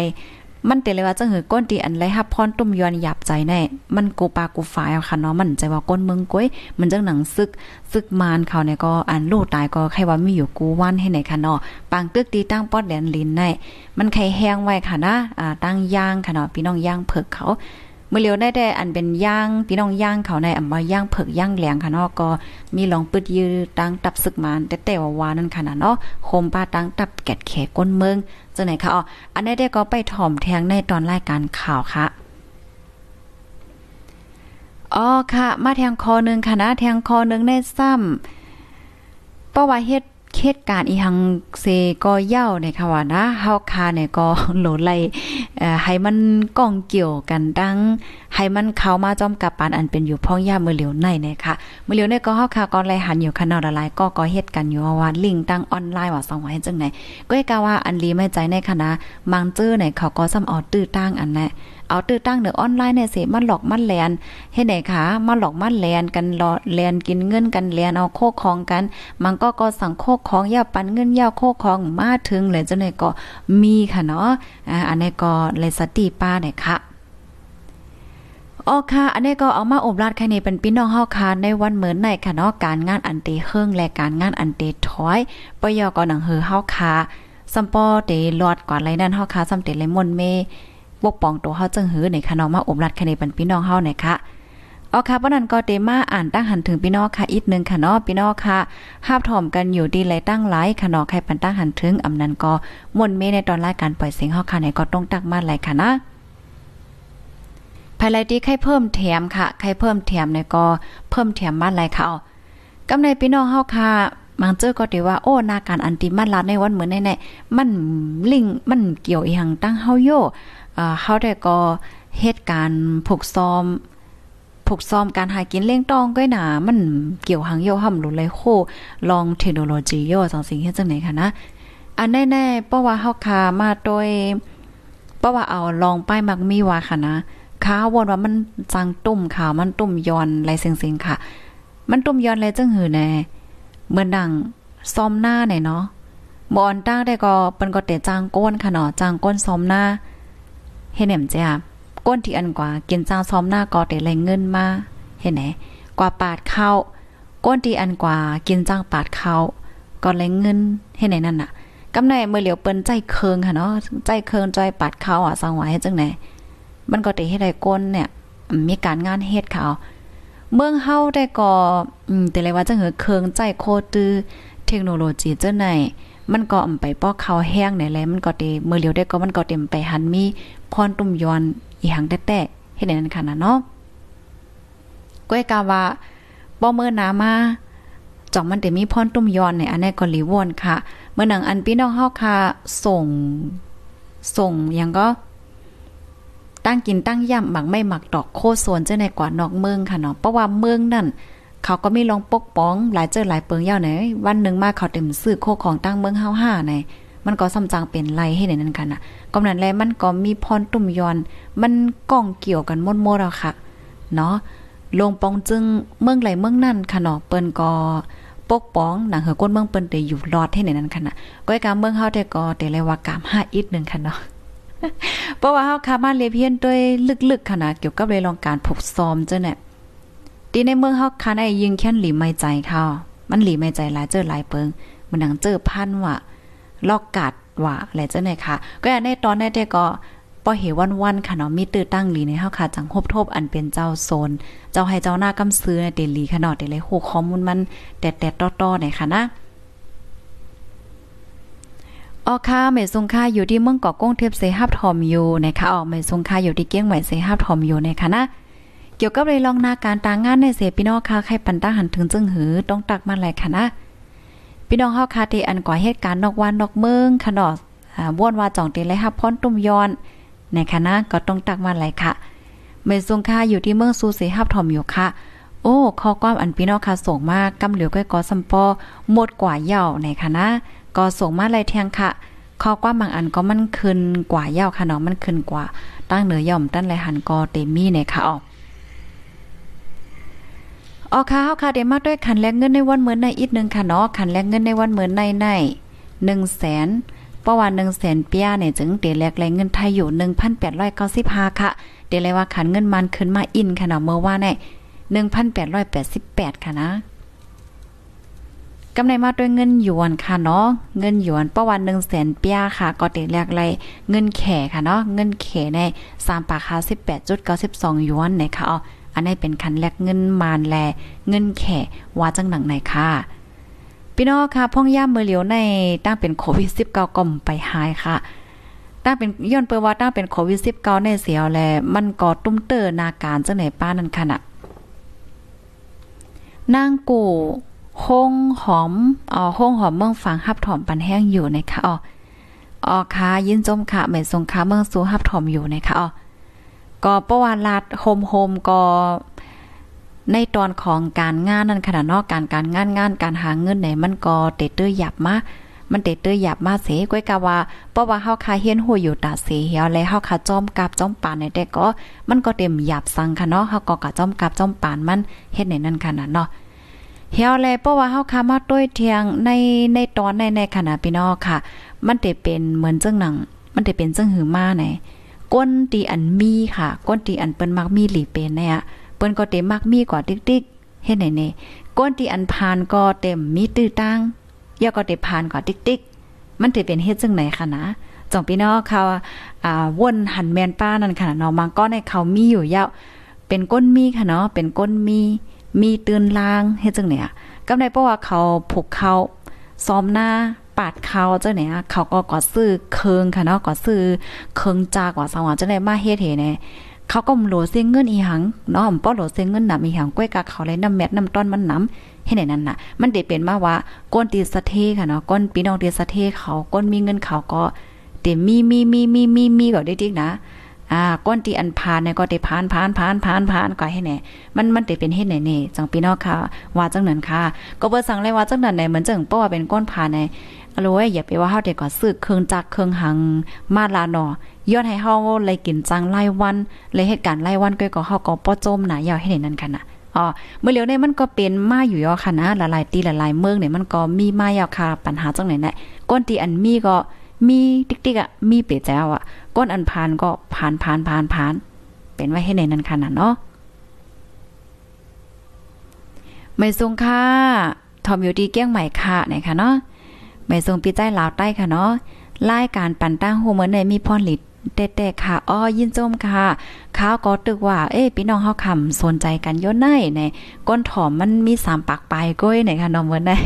มันเตเลยว่าจะหือก้นตีอันไรฮับพรตุ้มยอนหยาบใจแน่ มันกูปากูฝ่ายค่ะเนาะมันใจว่าก้นเมืองก้อยมันจังหนังซึกซึกมานเขาเนี่ยก็อันลูกตายก็ใครว่ามีอยู่กูวันให้ไหนค่ะเนาะปางตึกตีตั้งปอดแดนลินแน่มันใครแห้งไว้ค่ะนะอ่าตั้งย่างค่ะเนาะพี่น้องย่างเผือกเขา เมื่อเลียวได้ได้อันเป็นย่างพี่น้องย่างเขาในอ่ำมาย่างเผิกย่างแหลงค่ะเนาะก็มีลองปึดยือตั้งตับซึกมานแต่แต่ว่าวานั่นค่ะเนาะโคมป้าตั้งตับแกดแขก้นเมืองจังไหนคะอ๋ออันนี้ได้ก็ไปถ่อมแทงในตอนรายการข่าวค่ะอ๋อค่ะ มาแทงคอหนึ่งค่ะนะแทงคอหนึ่งในซ้ำเพราะว่าเฮ็ด เหตุการณ์อีหังเซก็เย่าเนี่ยค่ะว่านะเฮาคาเนี่ยก็โหลไลให้มันก้องเกี่ยวกันดังให้มันเข้ามาจอมกับปานอันเป็นอยู่พ้องย่ามือเหลียวในเนี่ยค่ะมือเหลียวในก็เฮาคาก็ไลหันอยู่คันละลายก็ก็เฮ็ดกันอยู่ว่าลิงตั้งออนไลน์ว่าสองว่าจังไหนก็ให้กาว่าอันลีไม่ใจในคณะมังเจอเนี่ยเขาก็ซ้ำเอาตื้อตั้งอันแน่ เอาตื้อตั้งเนือออนไลน์เนี่ยสิมันหลอกมันแลนเฮ็ดไหนคะมาหลอกมันแลนกันรอแลนกินเงินกันแลนเอาโคของกัน มันก็ก็สั่งโคของยาปันเงินยาโคของมาถึงเลยจังไหนก็มีค่ะเนาะอ่าอันนี้ก็เลยสติป้าเนี่ยค่ะอ๋อค่ะ อันนี้ก็เอามาอบราดแค่นี้เป็นพี่น้องเฮาค่ะในวันเหมือนในค่ะเนาะการงานอันเตเฮิงและการงานอันเตถอยปยอก็หนังเฮอเฮาค่ะซัมปอเตลอดกว่าไรนั่นเฮาค่ะซัมเตเลมอนเม ปกป้องตัวเฮาจังหือในคะเนาะมาอบรัดแค่นี้เป็นพี่น้องเฮาเนี่ยค่ะอ๋อค่ะวันนั้นก็เตมาอ่านตั้งหันถึงพี่น้องค่ะอีกนึงค่ะเนาะพี่น้องค่ะห้าบถ่อมกันอยู่ดีเลยตั้งหลายค่ะเนาะใครปันตั้งหันถึงอำนั้นก็มนเมในตอนรายการปล่อยเสียงเฮาค่ะเนี่ยก็ต้องตักมาหลายค่ะนะภายไลที่ใครเพิ่มแถมค่ะใครเพิ่มแถมเนี่ยก็เพิ่มแถมมาหลายค่ะเอากำในพี่น้องเฮาค่ะมังเจอก็ได้ว่าโอ้นาการอันติมันลาในวันเหมือนแน่ๆมันลิงมันเกี่ยวอีหังตั้งเฮาโย เฮาได้ก็เหตุการณ์ผูกซ้อมผูกซ้อมการหากินเลี้ยงตองก็หนามันเกี่ยวหังโยห่ำหลุเลยโคลองเทคโนโลยีโยสองสิ่งเฮ็ดจังไหนคะนะอันแน่ๆเพราะว่าเฮาคามาโดยเพราะว่าเอาลองป้ายมักมีว่าค่ะนะข้าวนว่ามันจังตุ่มข่าวมันตุ่มย้อนไรเซ็งๆค่ะ มันตุ่มย้อนอะไรจังหือแน่เหมือนดังซ้อมหน้าไหนเนาะบอนตั้งได้ก็เปิ้นก็เตะจางก้นค่ะเนาะจางก้นซ้อมหน้า เฮ็ดแหนมจ้ะก้นที่อันกว่ากินจ้างซ้อมหน้าก็เตะแรงเงินมาเห็นไหนกว่าปาดเข้าก้นที่อันกว่ากินจ้างปาดเข้าก็แรงเงินเห็นไหนนั่นน่ะกำในเมื่อเหลียวเปิ้นใจเคิงค่ะเนาะใจเคิงใจปาดเข้าอะสังไว้จังไหนมันก็เตะให้ได้ก้นเนี่ยมีการงานเฮ็ดค่ะเมืองเฮาได้ก็อืมแต่เลยว่าจังหือเคิงใจโคตือเทคโนโลยีเจ้าไหนมันก็อำไปป้อเขาแห้งไหนแลมันก็เตเมื่อเลียวได้ก็มันก็เต็มไปหันมี พรตุ่มยอนอีหังแต้ๆเฮ็ดนั้นค่ะนะเนาะก้อยกาว่าบ่เมื่อนามาจ่องมันแต่มีพรตุ่มยอนในอันนี้ก็ลีวอนค่ะ เมื่อหนังอันพี่น้องเฮาค่ะ ส่ง ส่งยังก็ ตั้งกินตั้งย่ำหมักไม่หมักดอกโคสวนเจ้าในกว่านอกเมืองค่ะเนาะเพราะว่าเมืองนั่นเขาก็มีลองปกป้องหลายเจอหลายเปิงเย่าไหนวันหนึ่งมาเขาเต็มซื้อโคของตั้งเมืองเฮาห้าใน มันก็ซ้ำจังเป็นไรให้ในนั้นกันน่ะกำนั้นแลมันก็มีพรตุ่มยอน มันก้องเกี่ยวกันหมดแล้วค่ะ เนาะลงปองจึงเมืองไหลเมืองนั่นค่ะเนาะเปิ้นก็ปกป้องหนังเหือก้นเมืองเปิ้นได้อยู่รอดให้ในนั้นค่ะน่ะก้อยกาเมืองเฮาแต่ก็แต่เลยว่ากาม5อีกนึงค่ะเนาะเพราะว่าเฮาคามาเลเพียนด้วยลึกๆค่ะนะเกี่ยวกับเรื่องการผูกซ้อมเจ้าเนี่ยตีในเมืองเฮาคันไอ้ยิงแค่นหลีไม่ใจเขามันหลีไม่ใจหลายเจอหลายเปิงมันดังเจอพันว่า ลอกกัดว่าอะไรเจ้าไหนค่ะ ก็อย่างในตอนนี้เด็กก็ปอเหวันวันค่ะเนาะมีตื้อตั้งหลีในเฮาค่ะจังคบทบอันเป็นเจ้าโซน เจ้าให้เจ้าหน้ากำซื้อในเดลีค่ะเนาะเดเลยโหข้อมูลมันแตดๆต้อๆในค่ะนะออค่ะเมซุงค่าอยู่ที่เมืองเกาะก้งเทพเซฮับทอมอยู่นะคะออกเมซุงค่าอยู่ที่เกี้ยงใหม่เซฮับทอมอยู่นะคะนะเกี่ยวกับเรื่องลองนาการตางงานในเสพี่น้องค่ะใครปันตาหันถึงจึงหือต้องตักมาหลายค่ะนะ พี่น้องเฮาคาเตอันก่อเหตุการณ์นอกวันนอกเมืองค่ะเนาะอ่าว่นว่าจ่องเตเลยฮับพ้นตุ้มย้อนในคณะก็ต้องตักมาหลยค่ะเมซุงค่าอยู่ที่เมืองซูเสฮับทอมอยู่ค่ะ โอ้ข้อความอันพี่น้องค่ะส่งมากกำเหลียวก้อยกอสัมปอหมดกว่าเหย่าในคณะก็ส่งมาเลยเทียงค่ะข้อความบางอันก็มันขึ้นกว่าเหย่าค่ะเนาะมันขึ้นกว่าตั้งเหนือย่อมตั้นไรหันก็เตมี่ในค่ะออก ออค่ะเฮาค่ะเดมาด้วยขันแลกเงินในวันเหมือนในอีกหนึ่งค่ะเนาะขันแลกเงินในวันเหมือนในใน1แสนเพราะว่า1แสนเปียเนี่ยจึงเตแลกแรงเงินไทยอยู่1,895ค่ะเดี๋ยวเลยว่าขันเงินมันขึ้นมาอินค่ะเนาะเมื่อว่าเนี่ย1,888ค่ะนะกำไรมาด้วยเงินหยวนค่ะเนาะเงินหยวนประวัน1 0 0 0 0 0เปียค่ะ ก็เตแลกไรเงินแขค่ะเนาะเงินแขใน3ปากค่ะ18.92หยวนในค่ะอ๋อ อันนี้เป็นคันแลกเงินมานแล เงินแขว่าจังหนังไหนค่ะพี่น้องค่ะพ่องย่ามมือเหลียวในตั้งเป็นโควิด19ก็มไปหายค่ะตั้งเป็นย้อนเปิว่าตั้งเป็นโควิด19ในเสียวแลมันก็ตุ้มเตอนาการจังไหนป้านั่นค่ะน่ะนางกูห้องหอมอ๋อห้องหอมเมืองฝังฮับถอมปันแห้งอยู่นะคะอ๋ออ๋อค่ะยินจมค่ะเหม็นสงค่ะเมืองสูฮับถอมอยู่นะคะอ๋อ ก็ประวัติลาดโฮมโฮมก็ในตอนของการงานนั่นขนาดนอกการการงานงานการหาเงินไหนมันก็เตเตอร์หยับมามันเตเตอร์หยับมาเสก้อยกะว่าเพราะว่าเฮาคาเฮียนหูอยู่ตาเสียแล้วเฮาคาจ้อมกับจ้อมปานในแต่ก็ มันก็เต็มหยับสังค่ะเนาะเฮาก็กะจ้อมกับจ้อมปานมันเฮ็ดในนั้นขนาดเนาะเฮียวแลเพราะว่าเฮาคามาต้วยเทียงในในตอนในในขณะพี่น้องค่ะ มันจะเป็นเหมือนจังหนัง มันจะเป็นจังหือมาไหน ก้นตีอันมีค่ะ ก้นตีอันเปิ้นมักมีหลีเป็นเนี่ยเปิ้นก็เต็มมักมีกว่าติ๊กๆเฮ็ดไหนเน่ก้นตีอันผ่านก็เต็มมีตื้อตั้งย่อก็เต็มผ่านกว่าติ๊กๆมันจะเป็นเฮ็ดจังไหนคะนะจองพี่น้องเขาอ่าวนหันแมนป้านั่นค่ะเนาะมังก็ในเขามีอยู่ยาวเป็นก้นมีค่ะเนาะเป็นก้นมีมีตื่นลางเฮ็ดจังเนี่ยก็ได้เพราะว่าเขาผูกเขาซ้อมหน้า ปาดเขาเจ้าเนี่ยเขาก็กอซื้อเคิงค่ะเนาะกอซื้อเคิงจากว่าสว่างเจะได้มาเฮ็ดเหเนี่ยเขาก็โหลเสียงเงินอีหังเนาะป้อโหลเสียงเงินนำอีหังก้วยกะเขาเลยน้ำแมทน้ำต้นมันน้ำให้ไหนนั่นน่ะ มันเดเป็นมาว่าก้นตีสะเทค่ะเนาะก้นปีน้องตีสะเทเขาก้นมีเงินเขาก็เต็มมีมีมีมีมีมีก็ได้ดิกนะอ่าก้นตีอันพานเนี่ยก็ได้พานพานพานพานพานก็ให้แน่มันมันได้เป็นเฮ็ดไหนนี่จังพี่น้องค่ะ ว่าจังนั้นค่ะ ก็เบ่สั่งเลยว่าจังนั้นไหนเหมือนจังป้อว่าเป็นก้นพานใน อโลยอย่าไปว่าเฮาเด็กก็ซื้อเครื่องจักรเครื่องหังมาลาเนาะย้อนให้เฮาเลยกินจังไล่วันเลยเหตุการณ์ไล่วันก็ก็เฮาก็ป้อจมหนายาวให้เห็นนั่นค่ะนะอ๋อเมื่อเลียวเนี่ยมันก็เป็นมาอยู่ยอค่ะนะหลายตีหลายเมืองเนี่ยมันก็มีมายาวค่ะปัญหาจังไหนแหละก้นตีอันมีก็มีติ๊กๆอะมีเปแจ้วอะก้นอันผ่านก็ผ่านผ่านผ่านผ่านเป็นไว้ให้ในนั้นค่ะนะเนาะไม่ทรงค่าทอมอยู่ดีเกี้ยงใหม่ค่ะนะคะเนาะ ไม่ทรงปีใจลาวใต้ค่ะเนาะรายการปันตั้งโฮเหมือนในมีพรลิดแต่ๆค่ะอ้อยินจมค่ะข้าวก็ตึกว่า เอ้พี่น้องเฮาคำสนใจกันย่นในในก้นถอมมันมีสามปากปลายก้อยไหนค่ะน้องเหมือนได้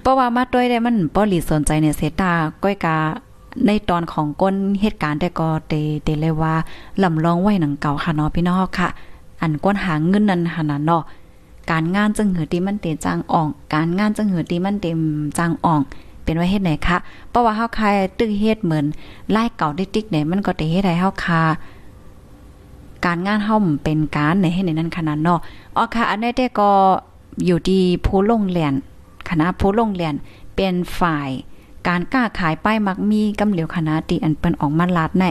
เพราะว่ามาด้วยได้มันบ่หลีสนใจในเสตาก้อยกาในตอนของก้นเหตุการณ์แต่ก็เตเตเลยว่าลำลองไว้หนังเก่าค่ะเนาะพี่น้องค่ะ อันก้นหาเงินนั้นหนาเนาะ การงานจังหือที่มันเตจางอ่อง การงานจังหือที่มันเต็มจางอ่อง เป็นไว้เฮ็ดไหนคะเพราะว่าเฮาคายตึกเฮ็ดเหมือนไล่เก่าติ๊กๆเนี่ยมันก็เตเฮ็ดให้เฮาคาการงานเฮาเป็นการในเฮ็ดในนั้นขนาดเนาะอ๋อค่ะอันนี้แต่ก็อยู่ที่ผู้ลงเรียนคณะผู้ลงเรียนเป็นฝ่ายการกล้าขายป้ายมักมีกำเหลียวคณะตีอันเปิ้นออกมาลัดใน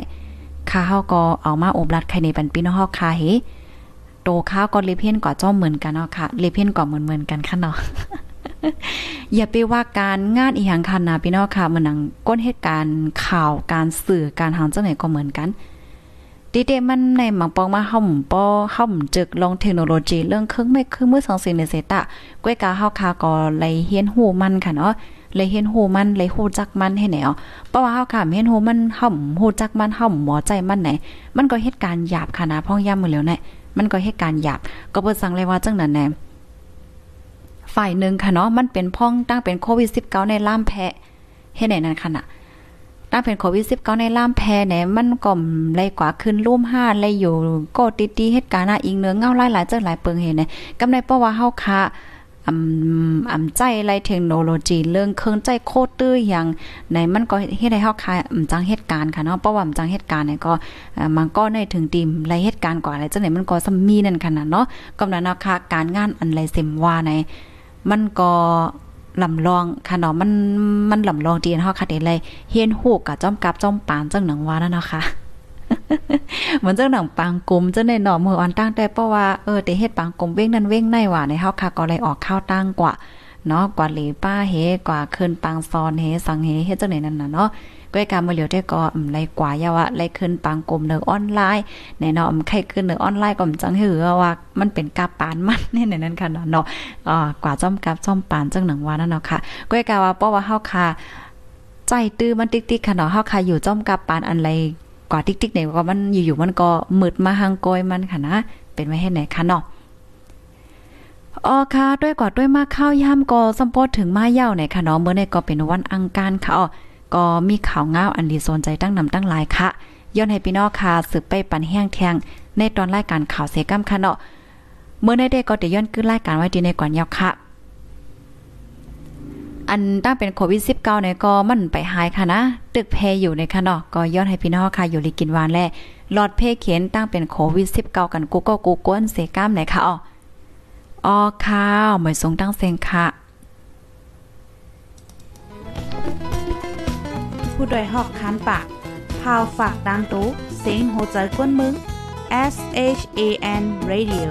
ค่าเฮาก็เอามาอบรัดใครในปันปีน้องเฮาคาเฮ โตข้าวก็เลเพียนกว่าจ้อมเหมือนกันเนาะค่ะเลเพียนกว่าเหมือนเหมือนกันค่ะเนาะอย่าไปว่าการงานอีหยังคันนะพี่น้องค่ะมันนังก้นเหตุการณ์ข่าวการสื่อการหางจังไหนก็เหมือนกันดีเดมันในหมังปองมาห่อมปอห่อมจึกลองเทคโนโลยีเรื่องเครื่องไม่เครื่องมือสองสิ่งในเซตะก้วยกาเฮาคาก็เลยเฮียนหูมันค่ะเนาะเลยเห็นหูมันเลยหูจักมันให้แนวเพราะว่าเฮาค่ะเห็นหูมันห่อมหูจักมันห่อมหมอใจมันไหน มันก็เหตุการณ์หยาบค่ะนะพ่องย่ำมือแล้วเนี่ย มันก็เหตุการณ์หยาบก็เปิดสั่งเลยว่าจังนั้นแน่ฝ่ายหนึ่งค่ะเนาะมันเป็นพ่องตั้งเป็นโควิด 19 ในล่ามแพะเฮ็ดไหนนั่นค่ะน่ะตั้งเป็นโควิด 19 ในล่ามแพะเนี่ยมันก็เลยกว่าขึ้นร่วมห้าเลยอยู่ก็ติดๆเหตุการณ์น่ะอีกเนื้อเงาหลายเจ้าหลายเปิงเห็นเนี่ยกำไรเพราะว่าเฮาค่ะ อำอำใจไรเทคโนโลยีเรื่องเครื่องใจโคตรตื้ออย่างในมันก็เฮ็ดให้เฮาคายอำจังเหตุการณ์ค่ะเนาะเพราะว่าอำจังเหตุการณ์เนี่ยก็มันก็ในถึงติมไรเหตุการณ์กว่าอะไรจังไหนมันก็ซัมมีนั่นขนาดเนาะกำนั้นนะคะการงานอันไรเซมว่าในมันก็ลำลองค่ะเนาะมันมันลำลองดีเฮาค่ะได้เลยเฮียนฮูกกับจ้อมกับจ้อมปานจังหนังว่านั่นนะคะ เหมือนเจ้าหนังปังกลมเจ้าในหนอมืออ่อนตั้งแต่เพราะว่าเออแต่เฮ็ดปังกลมเว้งนั่นเว้งในว่าในเฮาค่ะก็เลยออกข้าวตั้งกว่าเนาะกว่าหลีป้าเฮกว่าคืนปังซอนเฮสังเฮเฮ็ดจังไหนนั่นน่ะเนาะก้อยการมาเหลียวได้ก็อืมไรกว่ายาวะไรขึ้นปังกลมเนอออนไลน์ในเนาะใครขึ้นเนอออนไลน์ก็จังหือว่ามันเป็นกาปานมันนี่ในนั้นค่ะเนาะอ่ากว่าจ้อมกับจ้อมปานจังหนังว่านั่นเนาะค่ะก้อยกาว่าเพราะว่าเฮาค่ะใจตื้อมันติ๊กๆค่ะเนาะเฮาค่ะอยู่จ้อมกับปานอันไร กว่าติ๊กๆเนี่ยก็มันอยู่ๆมันก็มืดมาหางกอยมันค่ะนะ เป็นไว้ให้ไหนคะเนาะอ๋อค่ะด้วยกว่าด้วยมาข้าวย่ำก็สัมโพธถึงมาเย่าในค่ะเนาะเมื่อในก็เป็นวันอังคารค่ะอ๋อก็มีข่าวง้าวอันดีสนใจตั้งนำตั้งหลายค่ะย้อนให้พี่น้องค่ะสืบไปปันแห้งแทงในตอนรายการข่าวเสกัมค่ะเนาะเมื่อในได้ก็ได้ย้อนขึ้นรายการไว้ดีในก่อนยาวค่ะ อันตั้งเป็นโควิด19เนี่ยก็มันไปหายค่ะนะ ตึกเพอยู่ในค่ะเนาะก็ย้อนให้พี่น้องค่ะอยู่ลีกินวานแลหลอดเพเขียนตั้งเป็นโควิด19กันกูก็กูก้นเสก้ามไหนค่ะอ๋อออข้าวหมายทรงตั้งเซงค่ะ ผู้ดยหอกคันปากพาวฝากดังตู้เสียงโหใจกวนมึง S H A N Radio